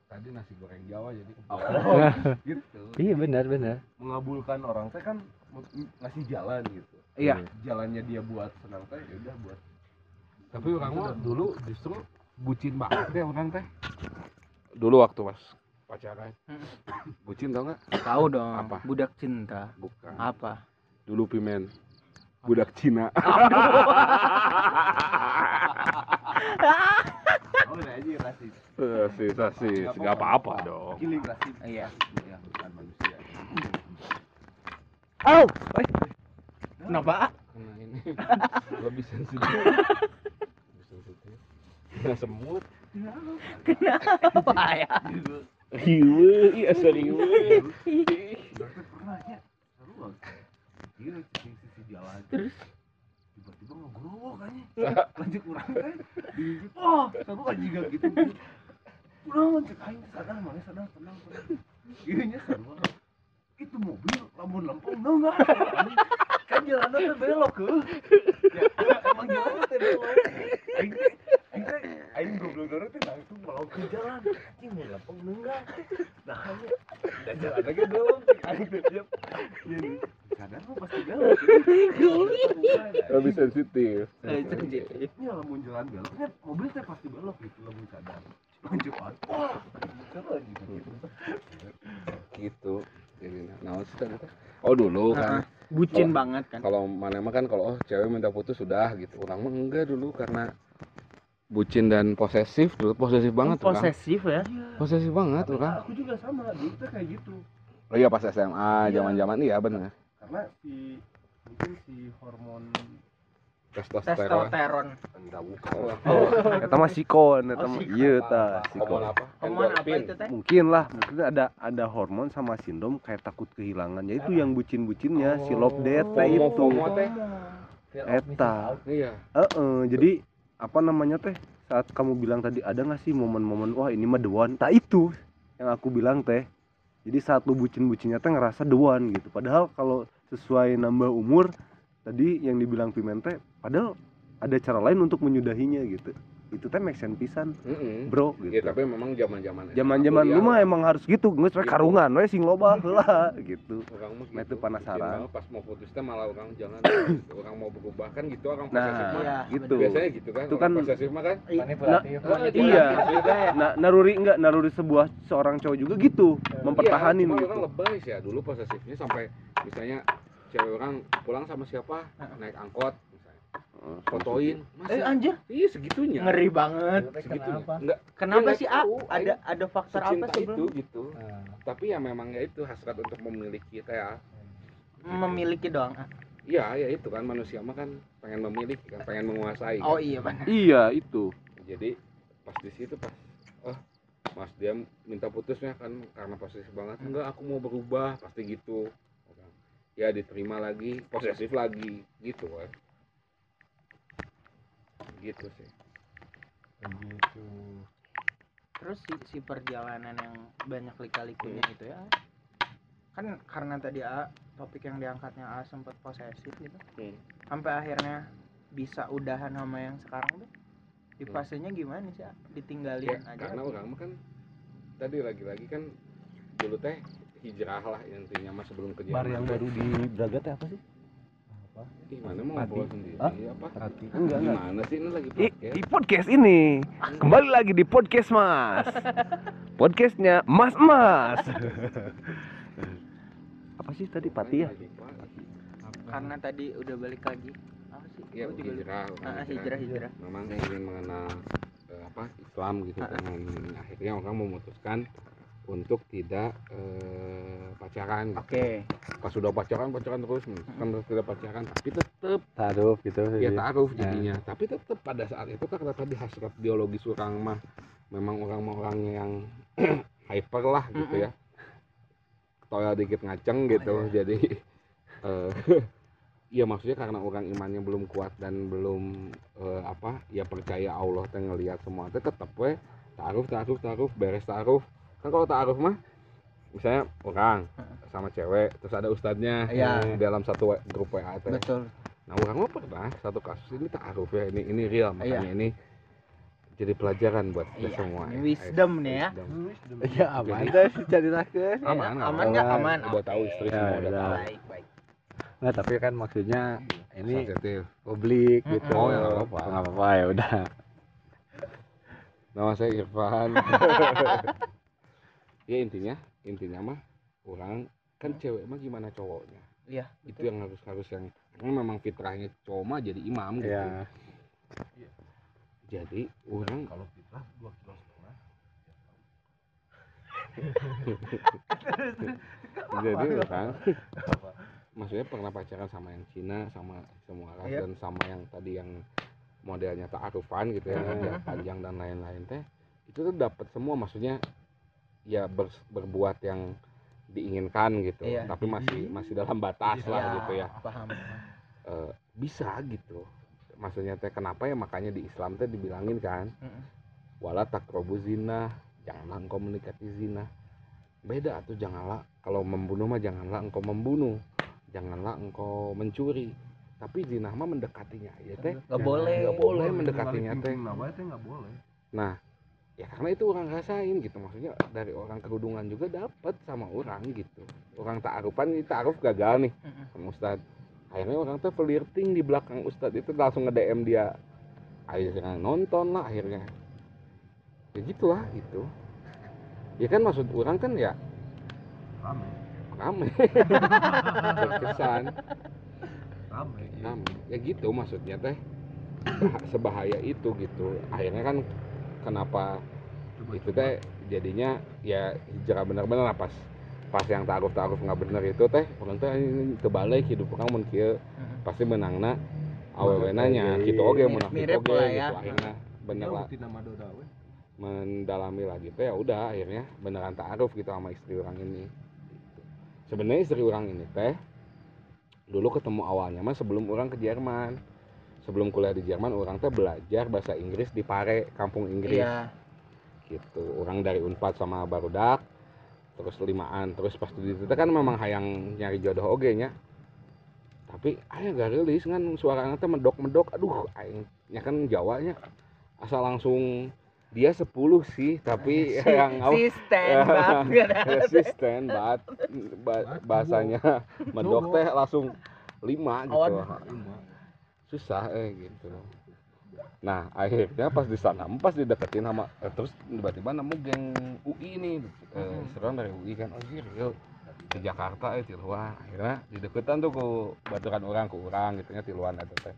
Tadi nasi goreng Jawa jadi gitu iya benar benar mengabulkan orang teh kan ngasih jalan gitu Iya. jalannya dia buat senang teh ya udah buat Tapi orang mah dulu justru bucin banget ya orang teh. Dulu waktu pas pacaran. Bucin tau nggak? Tahu dong. Apa? Budak cinta. Bukan. Apa? Dulu pimen. Budak Cina. oh aja rasis Sih, sih, nggak apa-apa dong. rasis Iya. ya bukan manusia Oh, kenapa? Ini lebih sensitif. Lebih sensitif. Kena semut. Kenapa ya? Iya, iya. Berarti pernah ya iya sisi jalan Terus? Ngegrowo kayaknya. Lanjut kurang kan oh aku kan juga gitu. Udah lanjut. Aing sadar mana sadar tenang iya nya banget. Itu mobil lamun lempeng enggak kan jalannya teh belok ke. Ya emang jalannya teh belok. Aing aing aing goblok dulu teh langsung melok ke jalan. Anjing mau lempeng enggak nah hanya dan jalan lagi belok aing teh diam iya nih sadar mah pasti belok Lebih sensitif. Eh, ini lamun jalan beloknya mobil teh pasti belok gitu lamun sadar lanjut wah gitu Gitu. Jadi nah, sih tadi teh? Oh dulu kan. Bucin banget kan. Kalau mana mah kan kalau oh cewek minta putus sudah gitu. Orang mah enggak dulu karena bucin dan posesif dulu posesif banget tuh kan. Posesif ya. Posesif banget tuh Tapi kan. aku juga sama dulu teh kayak gitu Oh iya pas SMA, Iya. zaman-zaman iya benar. karena si mungkin si hormon Testosteron. Testosteron. enggak bukan Oh, eta mah sikon eta Oh, mah iya ta Hormon sikon. Apa? Hormon apa itu teh? mungkin lah mungkin ada ada hormon sama sindrom kayak takut kehilangan ya itu yang bucin-bucinnya si love death teh itu. eta. Iya. Heeh, jadi apa namanya teh saat kamu bilang tadi ada nggak sih momen-momen wah ini mah the one tak itu yang aku bilang teh. Jadi saat lu bucin-bucinnya teh ngerasa the one gitu. Padahal kalau sesuai nambah umur tadi yang dibilang pimen teh padahal ada cara lain untuk menyudahinya gitu. Itu teh make sense pisan Mm-mm. bro Ya gitu. tapi memang zaman-zaman zaman-zaman lu mah emang harus gitu nggak Gitu. karungan we sing loba heula gitu. Orang mah Nah, itu gitu. penasaran. Pas mau putus teh malah orang jangan orang mau berubah kan gitu orang Nah, posesif mah. Iya, gitu. biasanya gitu kan Itu kan- posesif mah kan. Manipulatif Nah, iya. juga ya nah naruri enggak? Naruri sebuah seorang cowok juga gitu mempertahanin iya, gitu. orang lebay sih ya. Dulu posesifnya sampai misalnya cewek orang pulang sama siapa naik angkot fotoin. Eh anjir. Iya segitunya. Ngeri banget. Segitunya. Kenapa? enggak kenapa nggak sih A? Tahu, ada ada faktor apa secinta itu gitu. Tapi ya memang ya itu hasrat untuk memiliki teh ya memiliki doang iya ya itu kan. Manusia mah kan pengen memiliki kan pengen menguasai oh kan. iya benar. Iya itu. Jadi pas di situ pas oh mas dia minta putusnya kan karena posesif banget. Enggak aku mau berubah pasti gitu. Ya diterima lagi posesif lagi gitu kan gitu sih begitu terus si, si perjalanan yang banyak lika-likunya Hmm. itu ya kan karena tadi A topik yang diangkatnya A sempat posesif gitu Hmm. sampai akhirnya bisa udahan sama yang sekarang tuh di Hmm. fasenya gimana sih A? ditinggalin ya aja karena orang mah kan tadi lagi-lagi kan dulu teh hijrah lah intinya mah sebelum ke bar yang baru di Braga teh apa sih apa? Ih, mana mau ngobrol sendiri? Hah? apa? Hati. Enggak enggak. gimana sih ini lagi I- podcast di podcast ini. Kembali lagi di podcast mas. Podcastnya mas mas. Apa sih tadi pati ya? Karena tadi udah balik lagi. Apa sih? Ya lupa. hijrah Ah, hijrah. hijrah memang ingin mengenal eh, apa Islam gitu Ah. kan akhirnya orang memutuskan untuk tidak eh, pacaran gitu. oke. Pas sudah pacaran pacaran terus kan tidak pacaran tapi tetap taruh gitu. Ya taruh Nah. jadinya. Tapi tetap pada saat itu karena tadi hasrat biologis orang mah memang orang orang yang hyper lah gitu ya. Toya dikit ngaceng gitu Oh, iya. jadi eh Iya maksudnya karena orang imannya belum kuat dan belum eh, apa ya percaya Allah teh ngelihat semua teh tetap we taruh taruh taruh beres taruh kan kalau taruh mah misalnya orang sama cewek terus ada ustadznya Iya. eh, dalam satu grup WA teh betul Nah orang mah pernah satu kasus ini taruh ya ini ini real makanya Iya. ini jadi pelajaran buat kita Iya, semua. ini ya. wisdom nih ya. Wisdom. ya aman Jadi- teh ceritakeun Aman, aman aman. nggak Aman. aman Udah tahu istri Ya, semua udah tahu. baik baik nggak tapi kan maksudnya ini Sensitif. publik gitu Oh, ya, nggak apa-apa. nggak apa-apa ya udah Nama saya Irfan. ya intinya intinya mah orang kan cewek mah gimana cowoknya. iya Itu yang harus harus yang karena memang fitrahnya cowok mah jadi imam gitu. ya Jadi orang kalau fitrah dua kilo setengah. Jadi orang maksudnya pernah pacaran sama yang Cina sama semua ras Iya. dan sama yang tadi yang modelnya ta'arufan gitu ya yang panjang dan lain-lain teh itu tuh dapat semua maksudnya ya ber- berbuat yang diinginkan gitu. Iya. tapi masih masih dalam batas lah Iya, gitu ya. paham Eh, bisa gitu. Maksudnya teh kenapa ya? Makanya di Islam teh dibilangin kan Mm-mm. wala takrobu zina janganlah engkau mendekati zina. Beda atau janganlah kalau membunuh mah janganlah engkau membunuh janganlah engkau mencuri. Tapi zina mah mendekatinya ya teh. Nggak boleh. Nggak boleh mendekatinya teh. teh nggak boleh? Nah ya karena itu orang rasain gitu. Maksudnya dari orang kerudungan juga dapat sama orang gitu. Orang ta'arufan ini ta'aruf gagal nih. Sama Ustad akhirnya orang tuh flirting di belakang Ustad itu langsung nge DM dia. Akhirnya nonton lah akhirnya. Ya gitulah gitu. Ya kan maksud orang kan ya rame. Rame. Berkesan. Rame. Rame. Ya gitu maksudnya teh. Bah- sebahaya itu gitu. Akhirnya kan kenapa itu teh jadinya ya hijrah bener-bener lah pas pas yang taruh taruh nggak bener itu teh orang teh kebalik hidup orang mun kieu Mm-mm. pasti menangna awewenanya Iya, gitu oke munafik lah gitu ya. akhirnya bener lah. Mendalami lagi teh ya udah akhirnya beneran taaruf gitu sama istri orang ini. Sebenarnya istri orang ini teh dulu ketemu awalnya mah sebelum orang ke Jerman sebelum kuliah di Jerman orang teh belajar bahasa Inggris di Pare kampung Inggris. Iya. Gitu. Orang dari Unpad sama Barudak terus limaan. Terus pas di situ kan memang hayang nyari jodoh oge nya. Tapi ayah gak rilis kan suaranya teh medok medok aduh aingnya kan Jawanya asal langsung dia 10 sih tapi Si- yang apa si stand banget. Resisten banget. Ba- bahasanya medok teh langsung lima gitu. Awan. Susah eh gitu. Nah akhirnya pas di sana pas dideketin sama eh, terus tiba-tiba nemu geng UI nih eh, serang dari UI kan oh iya di Jakarta eh tiluan akhirnya dideketan tuh ke baturan orang ke orang gitu ya tiluan itu teh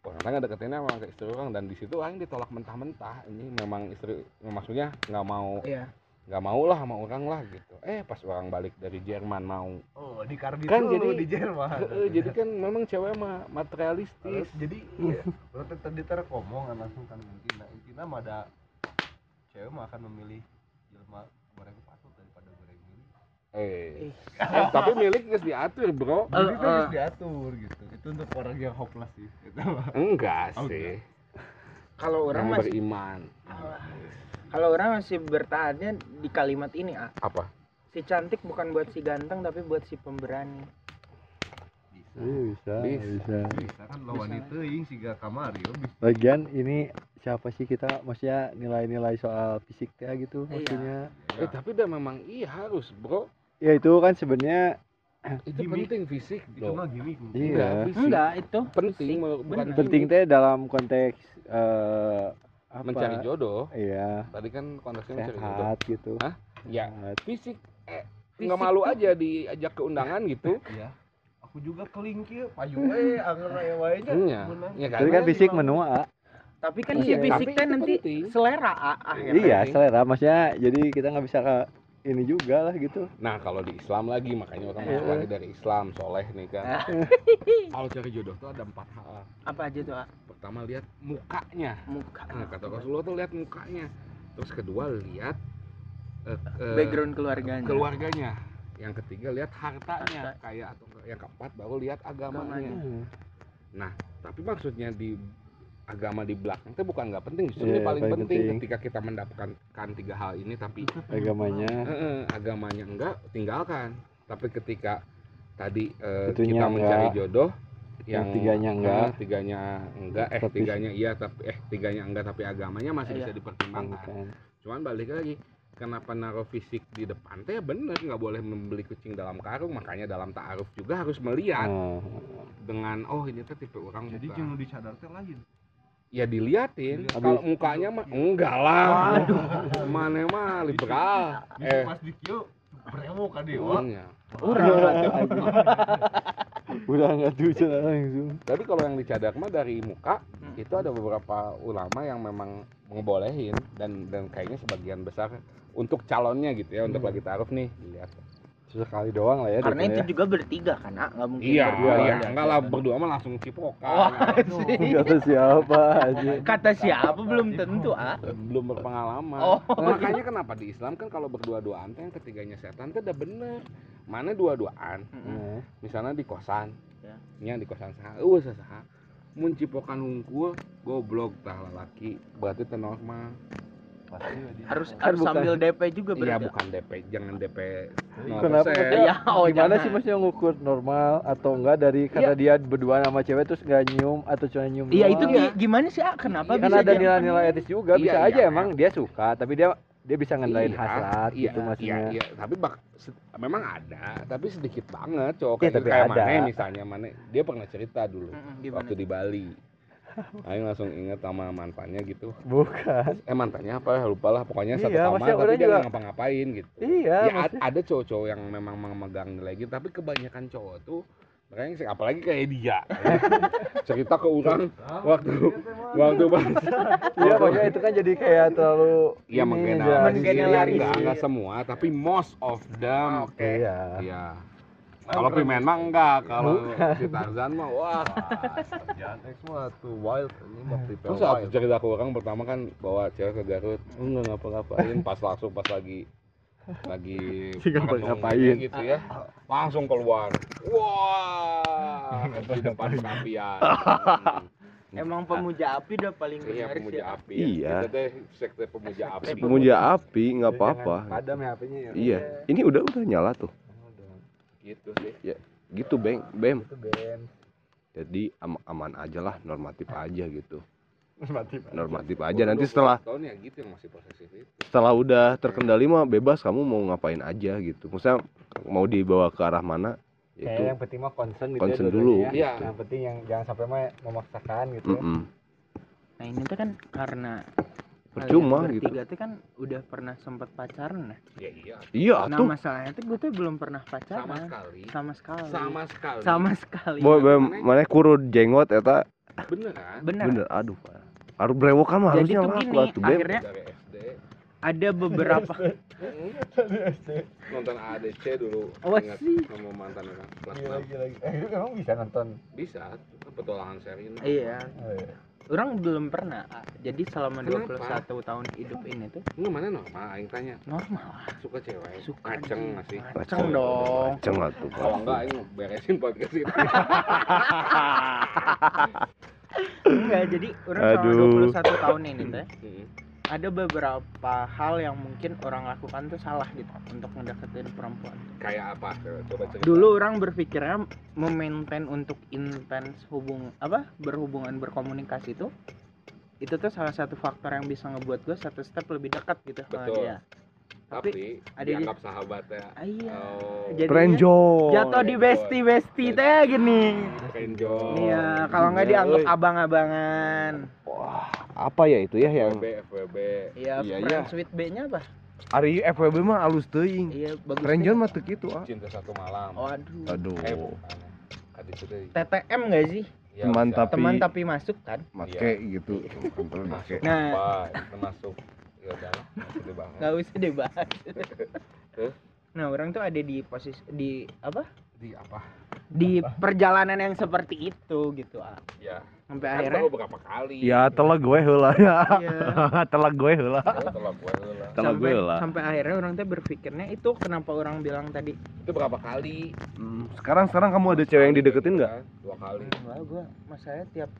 orang deketinnya emang ke istri orang dan di situ aing ditolak mentah-mentah. Ini memang istri maksudnya nggak mau iya nggak mau lah sama orang lah gitu. Eh pas orang balik dari Jerman mau. Oh di karbit Kan jadi- di Jerman. Heeh, jadi kan memang cewek mah materialistis. Terus jadi iya berarti tadi terkomong kan langsung kan intina intina mah ada cewek mah akan memilih jelma goreng patut daripada goreng mili eh Eh, tapi milik guys diatur bro. Jadi Eh, itu eh. harus diatur gitu. Itu untuk orang yang hopeless sih gitu. Enggak Oh, sih. kalau orang yang masih beriman kalau orang masih bertahannya di kalimat ini ah apa si cantik bukan buat si ganteng tapi buat si pemberani Iya, bisa, Bisa. bisa. bisa kan lawan Bisa. itu ing siga kamari oh, bisa Lagian ini siapa sih kita maksudnya nilai-nilai soal fisik ya gitu Iya. maksudnya. eh tapi udah memang iya harus bro Ya itu kan sebenarnya itu Gimik. penting fisik itu mah gimmick Iya. Enggak, fisik. enggak itu penting fisik. bukan Bener. penting teh dalam konteks eh apa? mencari jodoh. Iya, tadi kan konteksnya mencari jodoh. sehat gitu. Hah? ya. Sehat. fisik eh nggak malu aja diajak ke undangan gitu. Iya. Aku juga keling kieu payu we anger aya wae nya iya ya Tapi kan fisik menua. tapi kan Iya, si fisik teh nanti selera ah, akhirnya Iya, selera. Maksudnya jadi kita nggak bisa ke ini juga lah gitu. Nah kalau di Islam lagi makanya orang Iya. masuk lagi dari Islam soleh nih kan. kalau cari jodoh tuh ada empat hal. apa aja tuh ah? Pertama lihat mukanya. muka Nah, kata Rasulullah tuh lihat mukanya. Terus kedua lihat eh, eh, background keluarganya keluarganya. Yang ketiga lihat hartanya Harta. kayak atau. Yang keempat baru lihat agamanya. Agamanya. Hmm. Tapi maksudnya di agama di belakang itu bukan nggak penting justru Iya, ini paling paling penting, penting. ketika kita mendapatkan tiga hal ini tapi Agamanya. Eh, eh, agamanya enggak tinggalkan tapi ketika tadi eh, Itunya kita mencari enggak. jodoh Yang tiganya enggak. eh, tiganya enggak eh Tapi- tiganya iya tapi eh tiganya enggak tapi agamanya masih Iya. bisa dipertimbangkan Kan. cuman balik lagi kenapa naruh fisik di depan teh ya bener nggak boleh membeli kucing dalam karung makanya dalam ta'aruf juga harus melihat Nah, dengan oh ini tuh tipe orang jadi bukan. jeung dicadar teh lain ya diliatin. Habis- kalau mukanya mah enggak lah. Mana mah liberal. eh. pas di kieu brewok ka dewa iya. udah nggak tuh langsung. Tapi kalau yang dicadar mah dari muka Hmm. itu ada beberapa ulama yang memang ngebolehin dan dan kayaknya sebagian besar untuk calonnya gitu ya untuk Hmm. lagi taruh nih dilihat. Sekali doang lah ya. karena itu ya. juga bertiga kan ah nggak mungkin Iya, berdua iya, enggak lah berdua mah langsung cipokan. Sih. Kata siapa aja. kata siapa belum tentu ah belum berpengalaman. Oh, Makanya kenapa di Islam kan kalau berdua-duaan tuh yang ketiganya setan tuh udah bener. Mana dua-duaan? Nah, Misalnya di kosan. Ya. Nya di kosan saha? Eueuh saha? Mun cipokan hungkul goblok tah lalaki berarti normal. harus Kan harus bukan- sambil DP juga Iya berarti bukan DP, jangan DP. Kenapa? 0%. maksudnya Iya, oh, gimana jangan. sih maksudnya ngukur normal atau enggak dari karena dia berdua sama cewek terus nggak nyium atau cuma nyium iya itu gi- gimana sih ah kenapa kan bisa ada jadi- nilai-nilai etis juga Iya, bisa iya. aja emang dia suka tapi dia dia bisa ngendaliin Iya, hasrat iya, gitu maksudnya Iya, iya, tapi bak, memang ada, tapi sedikit banget cowok Iya, kayak, tapi kayak ada. Mane misalnya Mane, dia pernah cerita dulu Mm-mm, gimana waktu di Bali. Aing langsung inget sama mantannya gitu. bukan Eh mantannya apa ya lupa lah pokoknya satu Iya, kamar maksudnya tapi dia juga- ngapa-ngapain gitu. iya ya maksudnya- ada cowok-cowok yang memang memegang nilai gitu, tapi kebanyakan cowok tuh mereka yang apalagi kayak dia cerita ke orang waktu waktu bahas iya maksudnya itu kan jadi kayak terlalu Iya jangan- Menggeneralisir. enggak, enggak semua tapi most of them iya iya kalau Pimen mah enggak kalau si Tarzan mah wah. Jangan X mah tuh wild ini mah tipe terus waktu wild cerita ke orang pertama kan bawa cewek ke Garut enggak ngapa-ngapain. Pas langsung pas lagi lagi ngapain. gitu ya langsung keluar. Wah di depan kapian emang pemuja api udah paling iya benar pemuja sih. api Iya. kita teh sekte pemuja api. Pemuja api nggak apa-apa. Padam ya HP-nya ya. Iya. Ini udah udah nyala tuh gitu sih. Gitu beng. Bem. Itu Ben jadi am- aman aja lah normatif aja gitu. Normatif normatif aja. Nanti setelah tahun ya gitu yang masih posesif itu. setelah udah terkendali mah bebas kamu mau ngapain aja gitu. Maksudnya mau dibawa ke arah mana kayak itu yang penting mah concern gitu Concern ya, dulu. Iya. yang penting yang jangan sampai mah memaksakan gitu. Ya. Mm-mm. nah ini tuh kan karena percuma gitu. bertiga tuh kan udah pernah sempet pacaran nah ya iya. Iya nah tuh. masalahnya tuh gue tuh belum pernah sama pacaran sekali. Sama sekali. Sama sekali. Sama sekali. Boy mana kurut jenggot eta beneran bener bener. Aduh Pak. harus brewokan mah harusnya laku gini, atuh akhirnya ada beberapa nonton ADC dulu. Wah, ingat sih. sama mantan orang kelas Gila, 6 gila, gila. Eh, emang bisa nonton? Bisa petualangan Serina iya. Oh, iya. Orang belum pernah ah. jadi selama Kenapa? 21 tahun hidup ini tuh Enggak mana normal aing tanya normal lah suka cewek suka kaceng anjing. nggak sih kaceng dong Kaceng lah tuh kalau enggak aing beresin podcast ini enggak jadi orang Aduh. selama 21 tahun ini teh Mm-mm. Ada beberapa hal yang mungkin orang lakukan tuh salah gitu untuk ngedeketin perempuan. Kayak apa? Coba cerita. Dulu orang berpikirnya memaintain untuk intens hubung apa berhubungan berkomunikasi itu itu tuh salah satu faktor yang bisa ngebuat gue satu step lebih dekat gitu sama Betul. dia tapi tapi dianggap sahabatnya. Ah, iya. Oh. Jadinya Prenjol jatuh di bestie bestie teh gini. Kenjo iya kalau nggak Iya, dianggap euy. abang-abangan. Wah apa ya itu ya yang FWB FWB iya Iya, friends with B nya apa? Ari FWB mah alus teuing. Iya bagus Prenjol nih. mah teu kitu ah. Cinta satu malam. Waduh. Aduh. Eh deh TTM nggak sih? Ya, Teman bisa. tapi- teman tapi masuk kan? Make gitu kontrol make. Nah. apa itu masuk ya udah masuk dibahas nggak usah dibahas. Terus? nah orang tuh ada di posisi di apa? Di apa? Di perjalanan yang seperti itu gitu ah. Ya sampai kan akhirnya? tahu berapa kali ya telah gue heula. Ya Iya. telah gue heula. Oh, telah gue lah telah gue sampai, heula. sampai akhirnya orang tuh berpikirnya itu kenapa orang bilang tadi itu berapa kali? Hmm, sekarang sekarang kamu ada cewek yang dideketin nggak? dua kali. Enggak gua mas saya tiap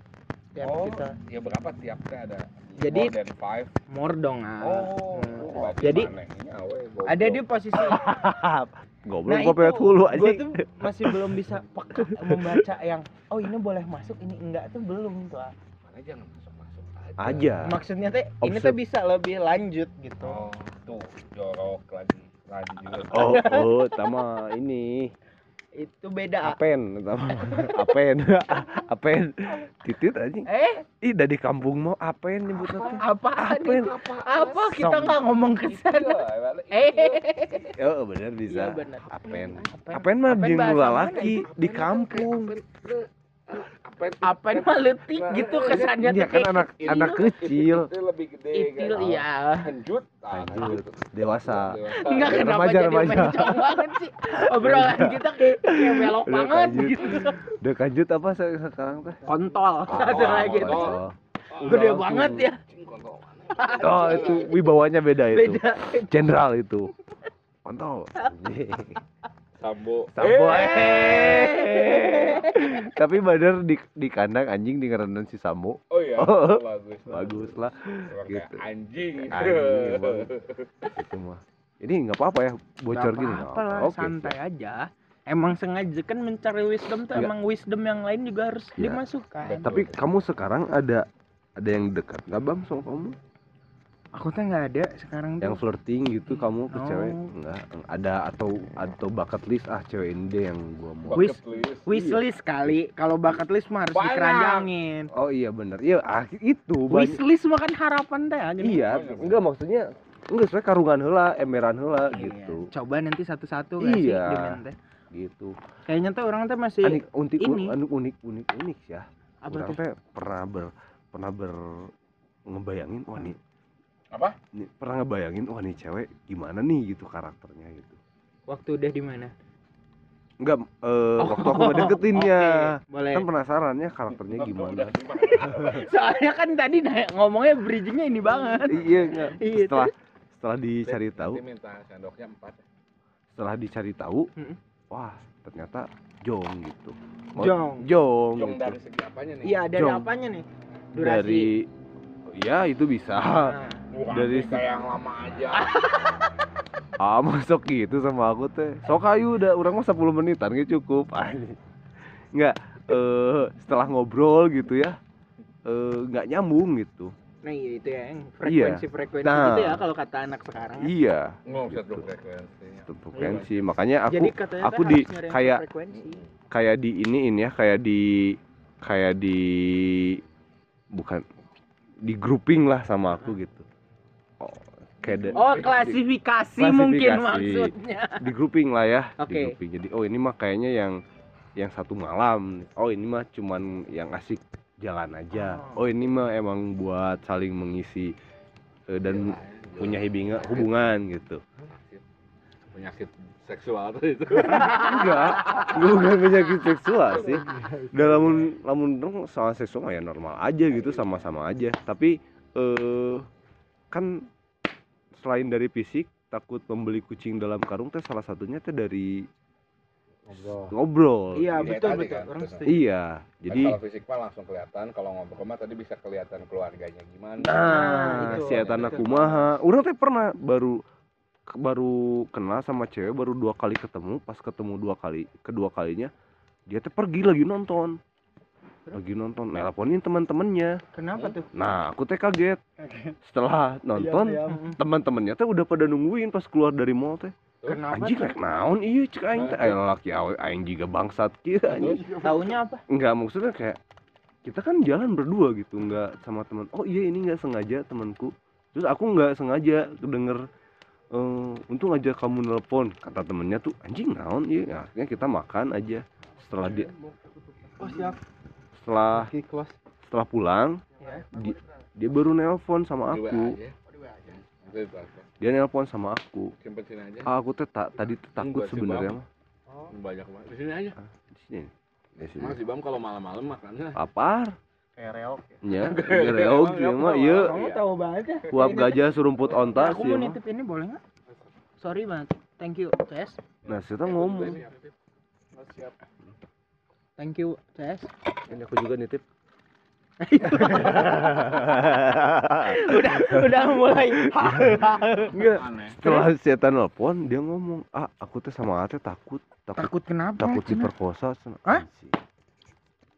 tiap oh kita. ya berapa tiapnya ada? Jadi- more than five? more dong ah. Oh Hmm. Jadi, awe, goblok. ada di posisi goblok nah gua itu pewet hulu aja gua tuh masih belum bisa peka membaca yang oh ini boleh masuk ini enggak tuh belum tuh ah. Jangan masuk masuk aja. Aja. Maksudnya teh ini tuh bisa lebih lanjut gitu. Oh tuh jorok lagi lanjut. Oh oh sama ini itu beda. Apen apen. Apen. Titit aja eh? Ih dari kampung mau apen nyebutnya teh apa Apen. apa? Kita nggak ngomong ke sana. eh eh. Oh bener bisa. Iya, bener. apen. Apen. apen mah lalaki itu? di kampung apa apa mah letik gitu kesannya dia tuh kan anak ini anak kecil. itu lebih gede itil kan? iya. Lanjut. Lanjut. dewasa. Enggak kenapa remaja, jadi remaja. mencong banget sih? Obrolan kita kayak, kayak belok Udah banget lanjut. gitu. Udah lanjut apa se- sekarang teh Kontol. Satu lagi kontol. oh, Gede banget ya. Oh itu wibawanya beda itu. Beda. Jenderal itu. Kontol sambo Sampo Eh. eh. Tapi Badar di di kandang anjing di ngerendan si Sambo. oh iya Oh. bagus Bagus lah gitu. anjing Anjing itu mah. Ini nggak apa-apa ya bocor gini. apa-apa lah, Oke. santai aja Emang sengaja kan mencari wisdom tuh Nggak. Emang wisdom yang lain juga harus Iya. dimasukkan Tapi kamu sekarang ada ada yang dekat nggak bang sama kamu? Aku tuh nggak ada sekarang Yang tuh flirting gitu kamu ke Oh. cewek nggak ada atau atau bucket list ah cewek ini deh yang gua mau. Wis- Bucket list. Wishlist kali Kalau bakat list mah harus Banyak. dikeranjangin Oh iya bener Iya ah, itu banyak. Wishlist mah kan harapan teh gini. Iya enggak maksudnya enggak sesuai karungan heula emeran heula Iya. gitu. Coba nanti satu-satu sih Iya. Teh? Gitu. Kayaknya tuh orang tuh masih Anik unik ini. unik unik unik unik ya. apa Orang tuh? teh pernah ber pernah ber ngebayangin wah nih apa nih, pernah ngebayangin wah nih cewek gimana nih gitu karakternya gitu. Waktu udah di mana? Enggak eh waktu aku ngedeketinnya. Oke, boleh. Kan penasaran ya karakternya gimana. Soalnya kan tadi ngomongnya bridgingnya ini banget. iya enggak. Iya, Setelah setelah dicari tahu, Dia minta sendoknya empat setelah dicari tahu, wah ternyata jong gitu. Oh, Jong. Jong, Jong gitu. dari segi apanya nih Iya, dari Jong. apanya nih? Durasi. dari ya itu bisa Nah, Bukan dari kayak yang lama aja. Ah masuk gitu sama aku teh. Sok ayu udah orang mah 10 menitan gitu cukup. Ah, nggak eh setelah ngobrol gitu ya eh, nggak nyambung gitu. Nah iya itu ya yang Iya. frekuensi frekuensi Nah. gitu ya kalau kata anak sekarang ya. iya. Nggak usah Gitu. tuh frekuensinya Itu frekuensi. Makanya aku jadi katanya aku di kayak frekuensi. kayak di iniin ya kayak di kayak di bukan di grouping lah sama aku gitu. oh, kayak da- oh klasifikasi, mungkin Klasifikasi. maksudnya. Di grouping lah ya di Oke. grouping jadi oh ini mah kayaknya yang yang satu malam. Oh ini mah cuman yang asik jalan aja. Oh. Ini mah emang buat saling mengisi eh, dan punya hubungan hubungan gitu. Penyakit seksual tuh itu. Enggak enggak bukan penyakit seksual sih. Dalam lamun dong soal seksual ya normal aja gitu sama-sama aja. Tapi eh kan selain dari fisik takut membeli kucing dalam karung teh salah satunya teh dari ngobrol. ngobrol. Iya Iya, betul betul. Kan, orang betul. setuju. Iya jadi jadi kalau fisik mah langsung kelihatan kalau ngobrol mah tadi bisa kelihatan keluarganya gimana. Nah itu, si anak kumaha. Urang teh pernah baru baru kenal sama cewek baru dua kali ketemu. Pas ketemu dua kali kedua kalinya dia teh pergi lagi nonton lagi nonton nelponin teman-temannya kenapa tuh Nah, aku teh kaget. Setelah nonton, Mm-mm. teman-temannya teh udah pada nungguin pas keluar dari mall teh. kenapa Anjing rek naon iya cek aing teh. Aya laki awe aing juga bangsat kieu anjing. taunya apa Enggak maksudnya kayak kita kan jalan berdua gitu, enggak sama teman. Oh iya ini enggak sengaja temanku. Terus aku enggak sengaja denger eh untung aja kamu nelpon kata temennya tuh anjing naon iya akhirnya kita makan aja setelah dia oh siap setelah setelah pulang ya di- dia baru nelpon sama aku. dia nelpon sama aku. Ah, aku teh ta- tadi tuh takut Enggak sebenarnya. Mah banyak banget. Di sini aja. Di sini. Di sini. Masih bam kalau malam-malam makannya? Lapar. Kayak reok nya gereog ieu mah ieu kamu tahu banget ya. Uap gajah surumput onta aku sih mau mah nitip ini boleh nggak? Sorry banget. Thank you CS nah kita ngomong thank you CS ini aku juga nitip. Udah udah mulai. Enggak setelah setan nelpon dia ngomong ah aku teh sama ate takut takut takut kenapa? takut diperkosa Cina." Hah?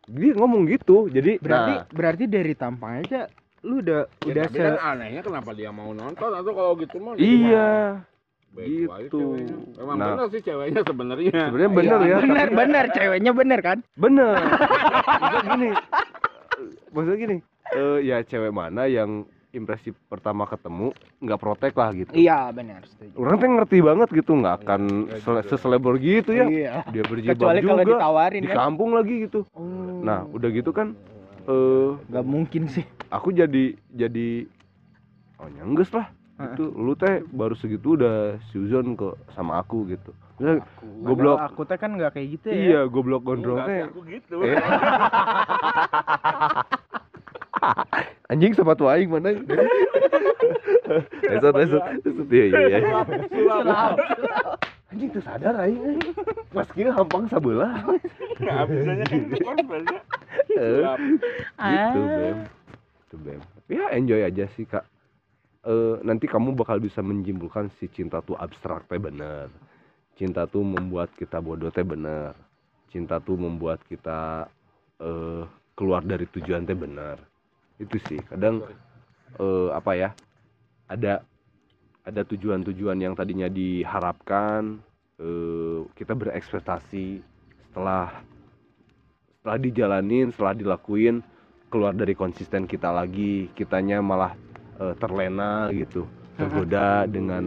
Dia ngomong gitu jadi berarti nah, berarti dari tampang aja lu udah Ya, udah tapi se kan anehnya kenapa dia mau nonton? Atau kalau gitu mah iya baik gitu. emang Nah. bener sih ceweknya sebenarnya. Sebenarnya bener ya. Bener bener ceweknya bener kan? Bener maksudnya gini. Maksudnya gini eh ya cewek mana yang impresi pertama ketemu nggak protek lah gitu? Iya benar setuju. Orang tuh ngerti banget gitu nggak akan Nggak sele- gitu. seselebor gitu ya. Iya. Dia berjilbab kecuali kalau juga ditawarin di kan kampung lagi gitu. Oh. Nah udah gitu kan eh nggak mungkin sih. aku jadi jadi oh nyengges lah. Itu lu teh baru segitu udah suzon ke sama aku gitu. Maksudnya, Padahal goblok. Aku teh kan nggak kayak gitu ya. Iya goblok gondrong Enggak teh sih, aku gitu. Eh. anjing sepatu aing mana? Esot esot esot. Iya iya iya. Anjing tuh sadar aing pas kieu hampang sabelah nggak bisanya kan itu biasanya Eh, gitu bem. Itu bem. Ya enjoy aja sih kak. Eh, nanti kamu bakal bisa menjimpulkan si cinta tuh abstrak teh bener. Cinta tuh membuat kita bodoh teh bener. Cinta tuh membuat kita eh keluar dari tujuan teh bener. Itu sih kadang eh apa ya ada ada tujuan-tujuan yang tadinya diharapkan eh kita berekspektasi setelah setelah dijalanin setelah dilakuin keluar dari konsisten kita lagi kitanya malah eh, terlena gitu tergoda dengan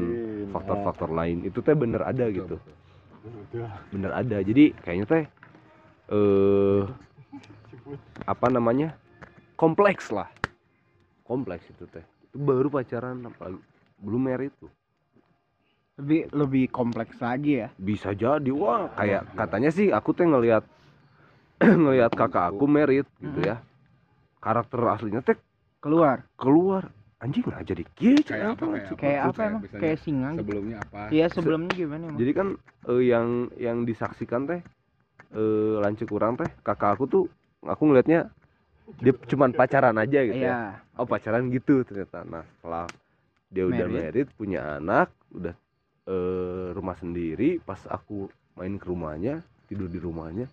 faktor-faktor lain. Itu teh bener ada gitu. bener ada. Jadi kayaknya teh eh apa namanya? Kompleks lah. Kompleks itu teh. Itu baru pacaran apalagi belum merit tuh. Lebih lebih kompleks lagi ya? Bisa jadi. Wah kayak katanya sih aku teh ngelihat ngelihat kakak aku merit gitu ya. Karakter aslinya teh keluar? keluar anjing nggak jadi kieu kayak apa kayak apa kayak apa emang? kayak singa gitu? sebelumnya apa? Iya sebelumnya gimana emang? jadi kan eh, yang yang disaksikan teh eh lancik kurang teh kakak aku tuh aku ngelihatnya dia cuman pacaran aja gitu ya. Iya. Oh pacaran gitu ternyata. Nah setelah dia udah Married. married punya anak udah eh, rumah sendiri pas aku main ke rumahnya tidur di rumahnya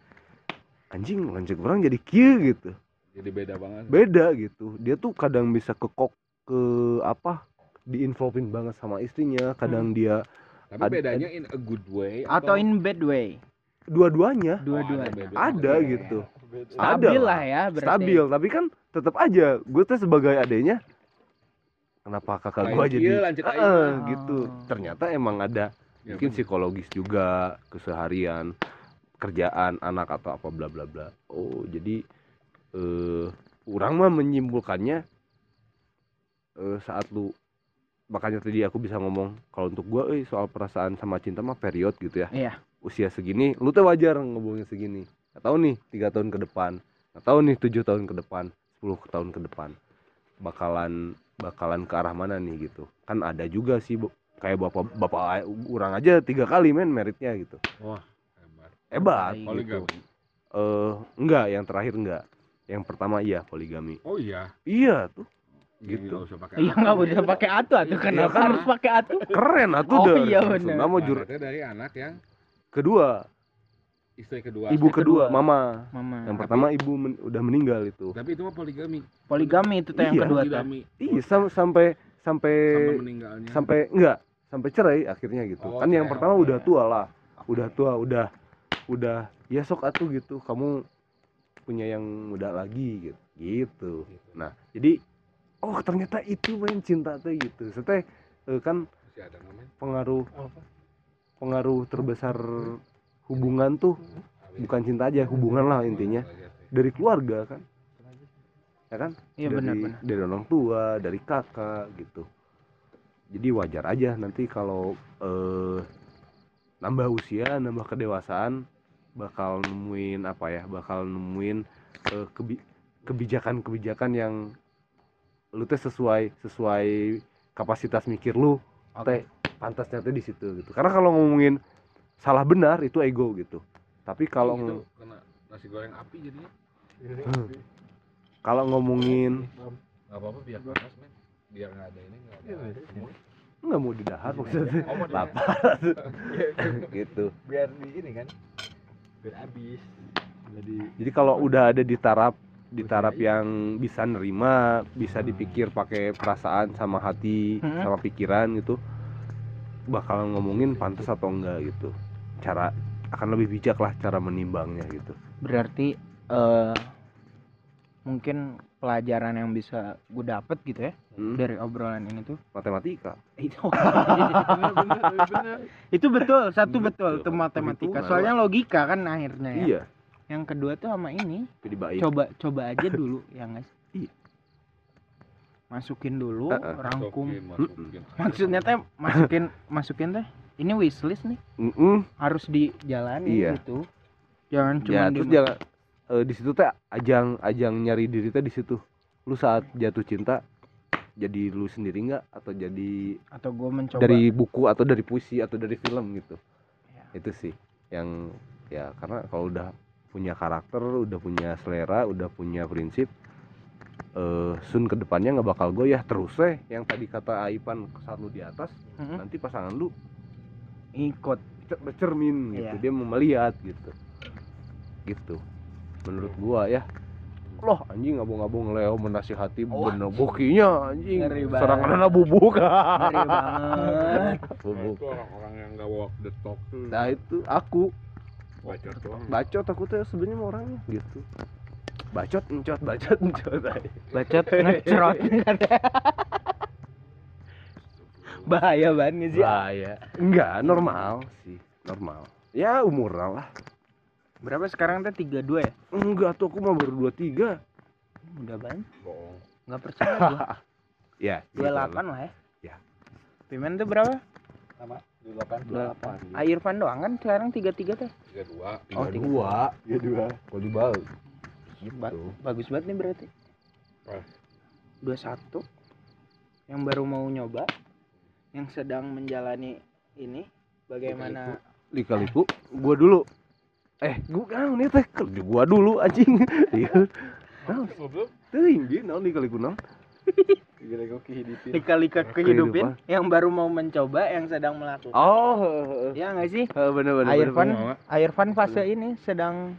anjing lancik orang jadi kieu gitu. Jadi beda banget. Beda gitu. Dia tuh kadang bisa kekok ke apa diinvolvein banget sama istrinya kadang dia tapi Ad- bedanya in a good way atau in bad way dua-duanya Oh, ada dua-duanya beda. ada Oke. gitu stabil Ada lah ya berarti stabil tapi kan tetap aja gue tuh sebagai adanya kenapa kakak gue jadi lanjut aja. Eh, gitu Oh. ternyata emang ada Ya, mungkin bener. psikologis juga keseharian kerjaan anak atau apa bla bla bla oh jadi eh orang mah menyimpulkannya eh saat lu makanya tadi aku bisa ngomong kalau untuk gua eh soal perasaan sama cinta mah period gitu ya. Iya. usia segini lu tuh wajar ngomongin segini. Nggak tahu nih tiga tahun ke depan. Nggak tahu nih tujuh tahun ke depan 10 tahun ke depan. Bakalan bakalan ke arah mana nih gitu. Kan ada juga sih Bu. kayak bapak bapak orang aja tiga kali men meritnya gitu. Hebat. Hebat Baik. gitu poligami. Eh enggak yang terakhir enggak. Yang pertama iya poligami. Oh iya? Iya tuh gitu. nggak usah pakai Iya nggak usah pakai atu atuh. Kenapa kan? harus pakai atu? keren atuh Oh, dah iya bener. Sunda mah jur dari anak yang kedua. Istri kedua ibu Istri kedua. kedua. mama. Mama. yang pertama ibu men- udah meninggal itu. Tapi itu mah poligami. Poligami itu teh yang Iya. kedua poligami. iya sam- sampai sampai sampai meninggalnya. sampai enggak sampai cerai akhirnya gitu. Oh, kan yang pertama udah tua lah. Udah tua udah udah ya sok atuh gitu. Kamu punya yang muda lagi gitu. Gitu. Nah jadi oh ternyata itu main cinta teh gitu. Seteh eh, kan masih ada namanya. pengaruh pengaruh terbesar hubungan tuh bukan cinta aja hubungan lah intinya. Dari keluarga kan. Ya kan? Iya dari benar-benar. dari orang tua dari kakak gitu. Jadi wajar aja nanti kalau eh, nambah usia nambah kedewasaan bakal nemuin apa ya bakal nemuin eh, kebi- kebijakan-kebijakan yang lu teh sesuai sesuai kapasitas mikir lu teh pantasnya teh di situ gitu. Karena kalau ngomongin salah benar itu ego gitu. Tapi kalau gitu, kena nasi goreng api jadinya. Kalau ngomongin nggak apa-apa biar panas men. Biar nggak ada ini nggak ada semut. nggak mau didahar maksudnya. Oh, lapar. Gitu. Biar di ini kan biar habis. Jadi jadi kalau udah ada di taraf di taraf yang bisa nerima bisa dipikir pakai perasaan sama hati Hmm. sama pikiran gitu bakal ngomongin pantas atau enggak gitu. Cara akan lebih bijak lah cara menimbangnya gitu. Berarti eh mungkin pelajaran yang bisa gue dapet gitu ya Hmm, dari obrolan ini tuh? Matematika. Itu. Itu betul satu betul, Betul. itu matematika. soalnya logika kan akhirnya ya. Iya yang kedua tuh sama ini coba coba aja dulu ya guys Iya. masukin dulu Heeh. rangkum Masukin, masukin. maksudnya teh masukin masukin teh ini wishlist nih Mm-mm. harus dijalani Iya. gitu jangan cuma ya di terus jangan eh, di situ teh ajang ajang nyari diri teh di situ lu saat jatuh cinta jadi lu sendiri nggak atau jadi atau gue mencoba dari buku atau dari puisi atau dari film gitu Ya. itu sih yang ya karena kalau udah punya karakter udah punya selera udah punya prinsip eh sun ke depannya nggak bakal goyah. Terus eh yang tadi kata Aipan saat lu di atas Mm-mm. nanti pasangan lu ikut cer- bercermin gitu. Iya. dia mau melihat gitu. Gitu. Menurut gua ya. Loh anjing ngabung-ngabung Leo menasihati bener bokinya anjing. Serangan anak bubuk. Ngeri banget. Bubuk. Itu orang-orang yang nggak walk the talk tuh. Nah itu aku bacot doang. Bacot aku tuh sebenarnya mau orangnya gitu. Bacot encot bacot encot bacot. Ngecerot bahaya banget sih? Bahaya. Enggak normal. Sih normal. Ya umur lah. Berapa sekarang teh? tiga dua ya? Enggak tuh aku mau baru dua tiga. Udah banget bohong. Nggak percaya gua. Ya dua delapan gitu lah. ya. Ya. Pimen tuh berapa? Lama 28 air ah, Irfan doang kan sekarang 33 teh? 32 oh 32 32 kalau dibalik bagus banget nih berarti. Dua satu, yang baru mau nyoba yang sedang menjalani ini bagaimana? Lika-liku. Gua dulu. Eh gua kan nih ya teh? Gua dulu anjing. Iya. Nah, tuh ini naon enam. kira-kira kehidupan lika-lika kehidupin Kehidupan. yang baru mau mencoba yang sedang melakukan. Oh ya nggak sih? Bener bener Air bener, Van bener. Airfan fase ini sedang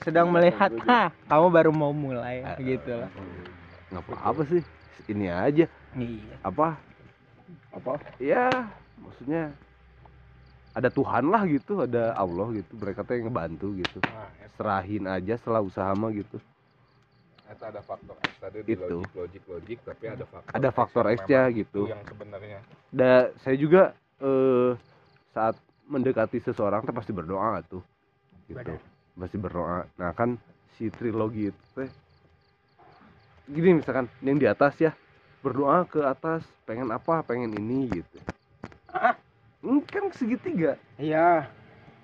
sedang melihat ha kamu baru mau mulai gitu lah nggak apa-apa sih ini aja. Iya. Apa? Apa? Ya maksudnya ada Tuhan lah gitu ada Allah gitu. Mereka tuh yang ngebantu gitu. Nah, eta- serahin aja setelah usaha mah gitu eta ada faktor X tadi di Itu. logik logik logik tapi ada faktor ada X faktor yang X nya gitu. itu yang sebenarnya. Da saya juga eh saat mendekati seseorang tuh pasti berdoa tuh gitu. Benar. pasti berdoa. Nah kan si trilogi itu teh gini misalkan yang di atas ya berdoa ke atas pengen apa pengen ini gitu. Hmm, kan segitiga. Iya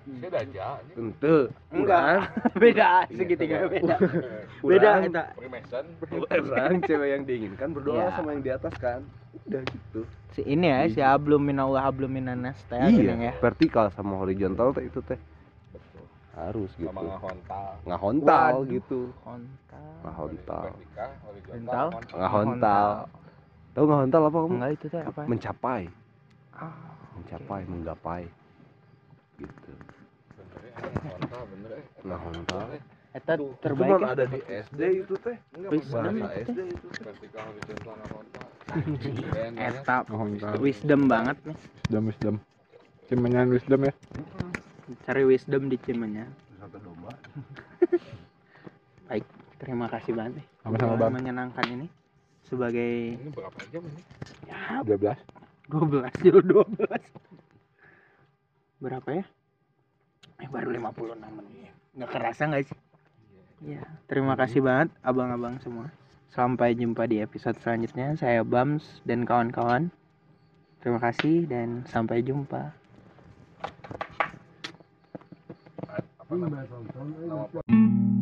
saya udah aja. Ini tentu. Enggak. beda segitiga beda. beda Kurang. eta orang cewek yang diinginkan berdoa Iya. sama yang di atas kan. Udah gitu. Si ini ya si hablum minallah hablum minanas teh geuning ya? Vertikal sama horizontal teh itu teh betul. harus gitu. sama ngahontal ngahontal gitu. Kontak ngahontal. Vertikal Horizontal. horizontal ngahontal. Tahu ngahontal apa kamu? Enggak itu teh apa mencapai. Ah, mencapai menggapai gitu. Bener ya ya. Ngahontal eta terbaik Cuman ya. ada di SD itu teh. Wisdom bahasa itu. SD itu eta wisdom banget nih Wisdom, wisdom. Cimenyan wisdom ya. cari wisdom di Cimenyan domba. Baik terima kasih banget nih Sama-sama, Bang. menyenangkan ini sebagai ini berapa jam ini? Ya 12. 12 jil 12 berapa ya? Eh baru 56 menit. Nggak kerasa nggak sih? Ya terima kasih banget abang-abang semua. Sampai jumpa di episode selanjutnya. Saya Bams dan kawan-kawan. Terima kasih dan sampai jumpa. Apa namanya nama